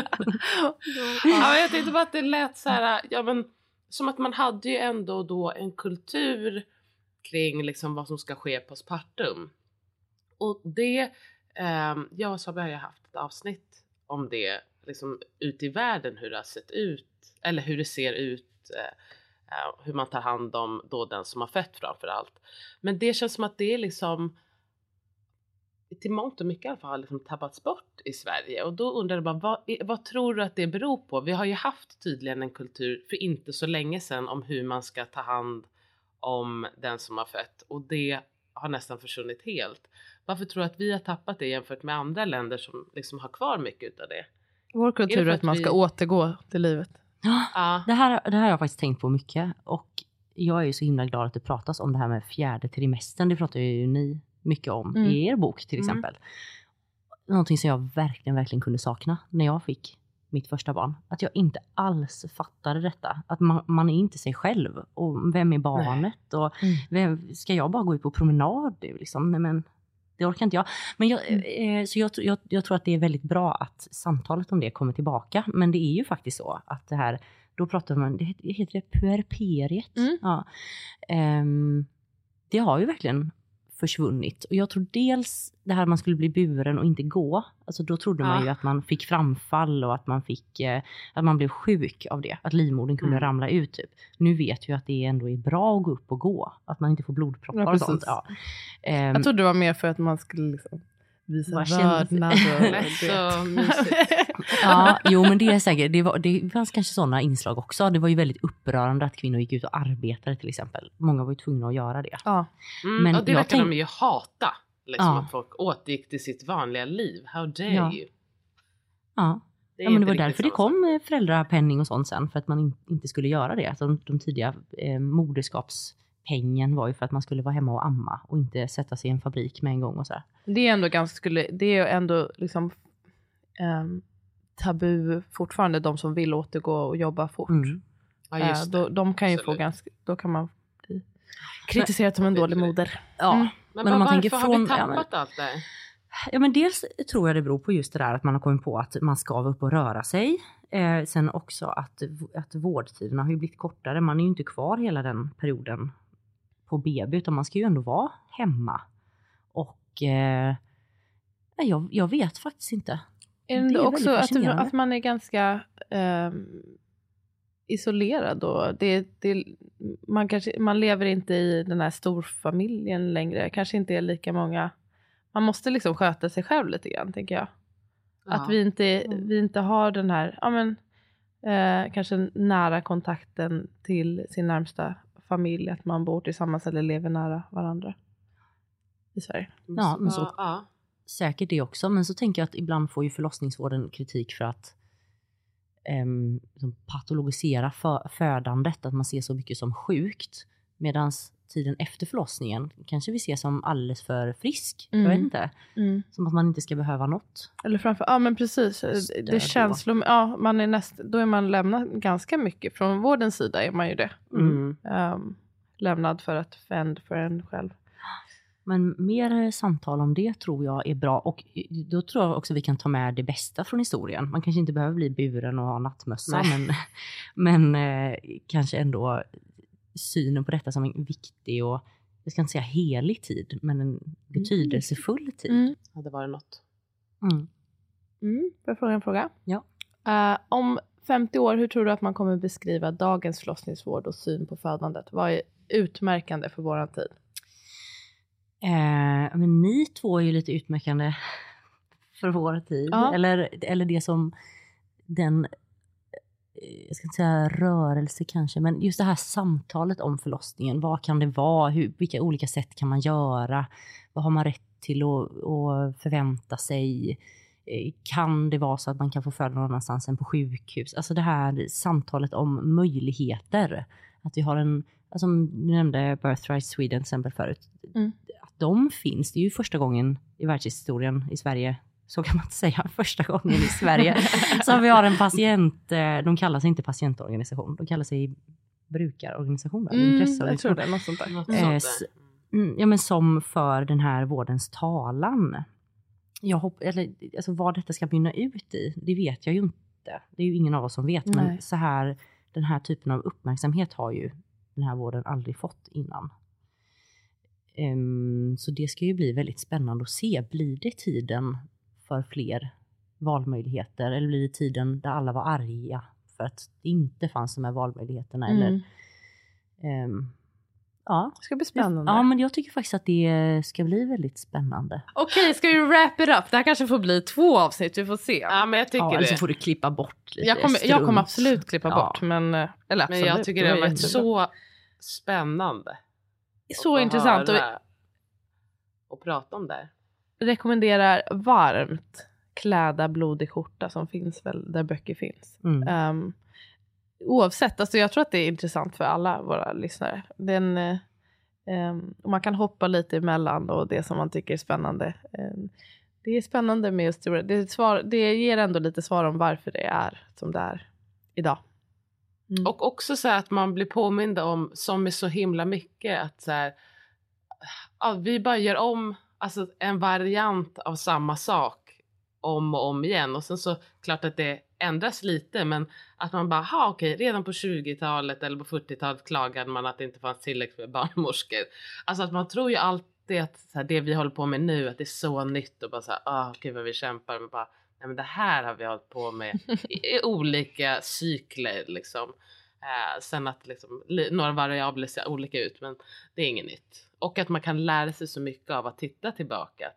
Ja, jag tänkte bara att det lät så här, ja men som att man hade ju ändå då en kultur kring liksom vad som ska ske postpartum. Och det, ehm, jag och Sabbe har ju haft ett avsnitt om det, liksom ute i världen hur det har sett ut, eller hur det ser ut, eh, eh hur man tar hand om då den som har fött framför allt. Men det känns som att det är liksom till mångt och mycket i alla fall har liksom tappats bort i Sverige och då undrar jag bara vad, vad tror du att det beror på? Vi har ju haft tydligen en kultur för inte så länge sedan om hur man ska ta hand om den som har fött och det har nästan försvunnit helt. Varför tror du att vi har tappat det jämfört med andra länder som liksom har kvar mycket utav det? Vår kultur är att att man vi- ska återgå till livet. Ja, Det här, det här har jag faktiskt tänkt på mycket. Och jag är ju så himla glad att det pratas om det här med fjärde trimestern. Det pratar ju ni mycket om Mm. i er bok till Mm. exempel. Någonting som jag verkligen, verkligen kunde sakna när jag fick mitt första barn. Att jag inte alls fattade detta. Att man, man är inte sig själv. Och vem är barnet? Och Mm. vem, ska jag bara gå ut på promenad? nu, Liksom? Nej, men, det orkar inte jag. Men jag, Mm. eh, så jag, jag, jag tror att det är väldigt bra att samtalet om det kommer tillbaka. Men det är ju faktiskt så att det här, då pratar man, det heter- det puerperiet? Mm. Ja. Ehm, det har ju verkligen försvunnit. Och jag tror dels det här att man skulle bli buren och inte gå. Alltså då trodde man Ja. ju att man fick framfall och att man fick, eh, att man blev sjuk av det. Att livmodern kunde Mm. ramla ut typ. Nu vet vi att det ändå är bra att gå upp och gå. Att man inte får blodproppar Ja, och sånt. Ja. Ehm, Jag trodde det var mer för att man skulle liksom visa vördnad. det. mysigt. Ja, jo men det är säkert. Det, var, det fanns kanske sådana inslag också. Det var ju väldigt upprörande att kvinnor gick ut och arbetade till exempel. Många var ju tvungna att göra det. ja. Mm, Men och det verkar tänk- de ju hata. Liksom, Ja. Att folk återgick till sitt vanliga liv. How dare Ja. you? Ja, är ja men det var därför det kom eh, föräldrapenning och sånt sen. För att man in, inte skulle göra det. Alltså, de, de tidiga eh, moderskapspengen var ju för att man skulle vara hemma och amma och inte sätta sig i en fabrik med en gång och så här. Det är ändå ganska, skulle, det är ändå liksom ehm, tabu fortfarande, de som vill återgå och jobba fort. Mm. Ja, just det. då, de kan ju få Absolut. ganska, då kan man bli kritiserad som en dålig moder. Ja. Mm. Men, Men om man varför tänker har från- vi ja, tappat men- allt det? Ja men dels tror jag det beror på just det där att man har kommit på att man ska vara uppe och röra sig. Eh, sen också att, att vårdtiderna har ju blivit kortare. Man är ju inte kvar hela den perioden på BB utan man ska ju ändå vara hemma. Och eh, jag, jag vet faktiskt inte. Är det, också att, att, man är ganska eh, isolerad då? Det, det, man, kanske, man lever inte i den här storfamiljen längre. Kanske inte är lika många. Man måste liksom sköta sig själv lite grann tänker jag. Ja. Att vi inte, mm. vi inte har den här, ja men, eh, kanske nära kontakten till sin närmsta familj. Att man bor tillsammans eller lever nära varandra i Sverige. Ja, men så, ja. säkert det också. Men så tänker jag att ibland får ju förlossningsvården kritik för att um, patologisera för, födandet, att man ser så mycket som sjukt. Medan tiden efter förlossningen kanske vi ser som alldeles för frisk. Mm. Jag vet inte. Mm. Som att man inte ska behöva något. Eller framför, ja men precis. det känslor, ja, man är näst, då är man lämnad ganska mycket. Från vårdens sida är man ju det. Mm. Um, lämnad för att fend för en själv. Men mer samtal om det tror jag är bra och då tror jag också vi kan ta med det bästa från historien. Man kanske inte behöver bli buren och ha nattmössa men, men eh, kanske ändå synen på detta som en viktig och, jag ska inte säga helig tid, men en betydelsefull tid. Mm. Hade varit något. Mm. Mm. Får jag fråga en fråga? Ja. Uh, om 50 år, hur tror du att man kommer beskriva dagens förlossningsvård och syn på födandet? Vad är utmärkande för våran tid? Uh, men ni två är ju lite utmärkande för vår tid. Ja. Eller, eller det som den Eh, jag ska inte säga rörelse kanske, men just det här samtalet om förlossningen. Vad kan det vara? Hur, vilka olika sätt kan man göra? Vad har man rätt till att, förvänta sig? Eh, kan det vara så att man kan få föda någon annanstans än på sjukhus? Alltså det här samtalet om möjligheter. Att vi har en, alltså du nämnde Birthright Sweden till exempel förut. Mm. Att de finns, det är ju första gången i världshistorien i Sverige så kan man inte säga, första gången i Sverige, så vi har en patient, eh, de kallar sig inte patientorganisation, de kallar sig brukarorganisation, mm, Jag tror det, något sånt där. Något eh, mm, ja, men som för den här vårdens talan. Jag hopp, eller, alltså vad detta ska mynna ut i, det vet jag ju inte. Det är ju ingen av oss som vet, Nej. men så här, den här typen av uppmärksamhet har ju den här vården aldrig fått innan. Um, så det ska ju bli väldigt spännande att se. Blir det tiden för fler valmöjligheter? Eller blir det tiden där alla var arga för att det inte fanns de här valmöjligheterna? Mm. Eller, um, ja. Det ska bli spännande. Ja, men jag tycker faktiskt att det ska bli väldigt spännande. Okej, okay, ska vi wrap it up? Det här kanske får bli två avsnitt, vi får se. Ja, men jag tycker ja, Eller så får du klippa bort lite Jag kommer, jag kommer absolut klippa ja. bort, men, eh, eller absolut. men jag tycker det har varit så spännande. Så intressant. Och, och prata om det rekommenderar varmt Kläda blodig skjorta som finns väl där böcker finns. Mm. Um, oavsett, alltså jag tror att det är intressant för alla våra lyssnare. Den, um, man kan hoppa lite emellan och det som man tycker är spännande. Um, det är spännande med just det, det, svar, det ger ändå lite svar om varför det är som det är idag. Mm. Och också så att man blir påmind om, som är så himla mycket, att så här, ja, vi bara gör om alltså en variant av samma sak om och om igen och sen så klart att det ändras lite men att man bara, ha okej, redan på 20-talet eller på 40-talet klagade man att det inte fanns tillräckligt med barnmorskor. Alltså att man tror ju alltid att så här, det vi håller på med nu, att det är så nytt och bara så här, ah, gud vad vi kämpar men bara, nej men det här har vi hållit på med i, i olika cykler liksom. Eh, sen att liksom, några variabler ser olika ut men det är inget nytt. Och att man kan lära sig så mycket av att titta tillbaka.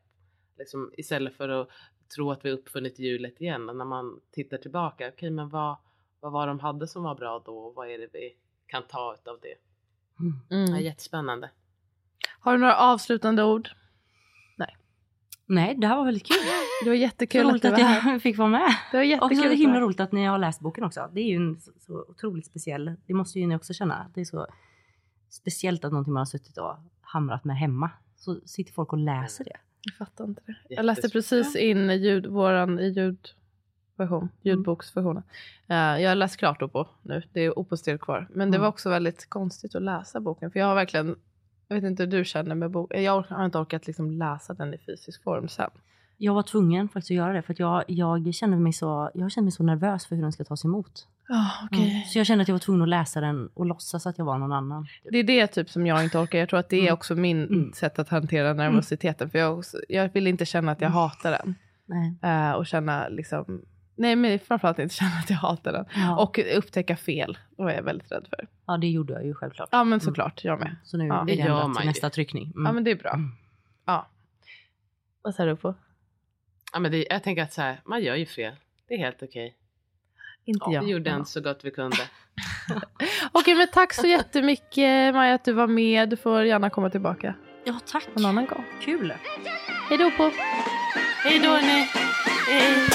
Liksom, istället för att tro att vi uppfunnit hjulet igen. När man tittar tillbaka, okej okay, men vad, vad var de hade som var bra då och vad är det vi kan ta av det? Mm. Det är jättespännande. Har du några avslutande ord? Nej. Nej, det här var väldigt kul. Det var jättekul roligt att, att jag här. fick vara med. Det var jättekul. Och så himla roligt att ni har läst boken också. Det är ju en så, så otroligt speciell, det måste ju ni också känna. Det är så speciellt att någonting man har suttit och hamrat med hemma. Så sitter folk och läser det. Jag fattar inte det. Jag läste precis in ljud, våran i ljudversion, mm. ljudboksversionen. Uh, jag har läst klart på nu, det är opåstil kvar. Men det mm. var också väldigt konstigt att läsa boken. För jag har verkligen, jag vet inte hur du känner med boken, jag har inte orkat liksom läsa den i fysisk form sen. Jag var tvungen faktiskt att göra det för att jag, jag, kände mig så, jag kände mig så nervös för hur den ska tas emot. Oh, okay. mm. Så jag kände att jag var tvungen att läsa den och låtsas att jag var någon annan. Det är det typ som jag inte orkar. Jag tror att det är mm. också min mm. sätt att hantera nervositeten. För jag, jag vill inte känna att jag mm. hatar den. Uh, och känna liksom Nej, men framförallt inte känna att jag hatar den. Ja. Och upptäcka fel. Det var jag väldigt rädd för. Ja, det gjorde jag ju självklart. Ja, men såklart. Jag med. Så nu ja. är det ändrat till nästa tryckning. Mm. Ja, men det är bra. Mm. Ja. Vad säger du på? Ja, men det, jag tänker att så här, man gör ju fel. Det är helt okej. Okay. Inte jag. Vi gjorde ja. så gott vi kunde. okej, men tack så jättemycket Maja att du var med. Du får gärna komma tillbaka. Ja, tack. En annan gång. Kul. Hej då på. Hej då hörni. Hej.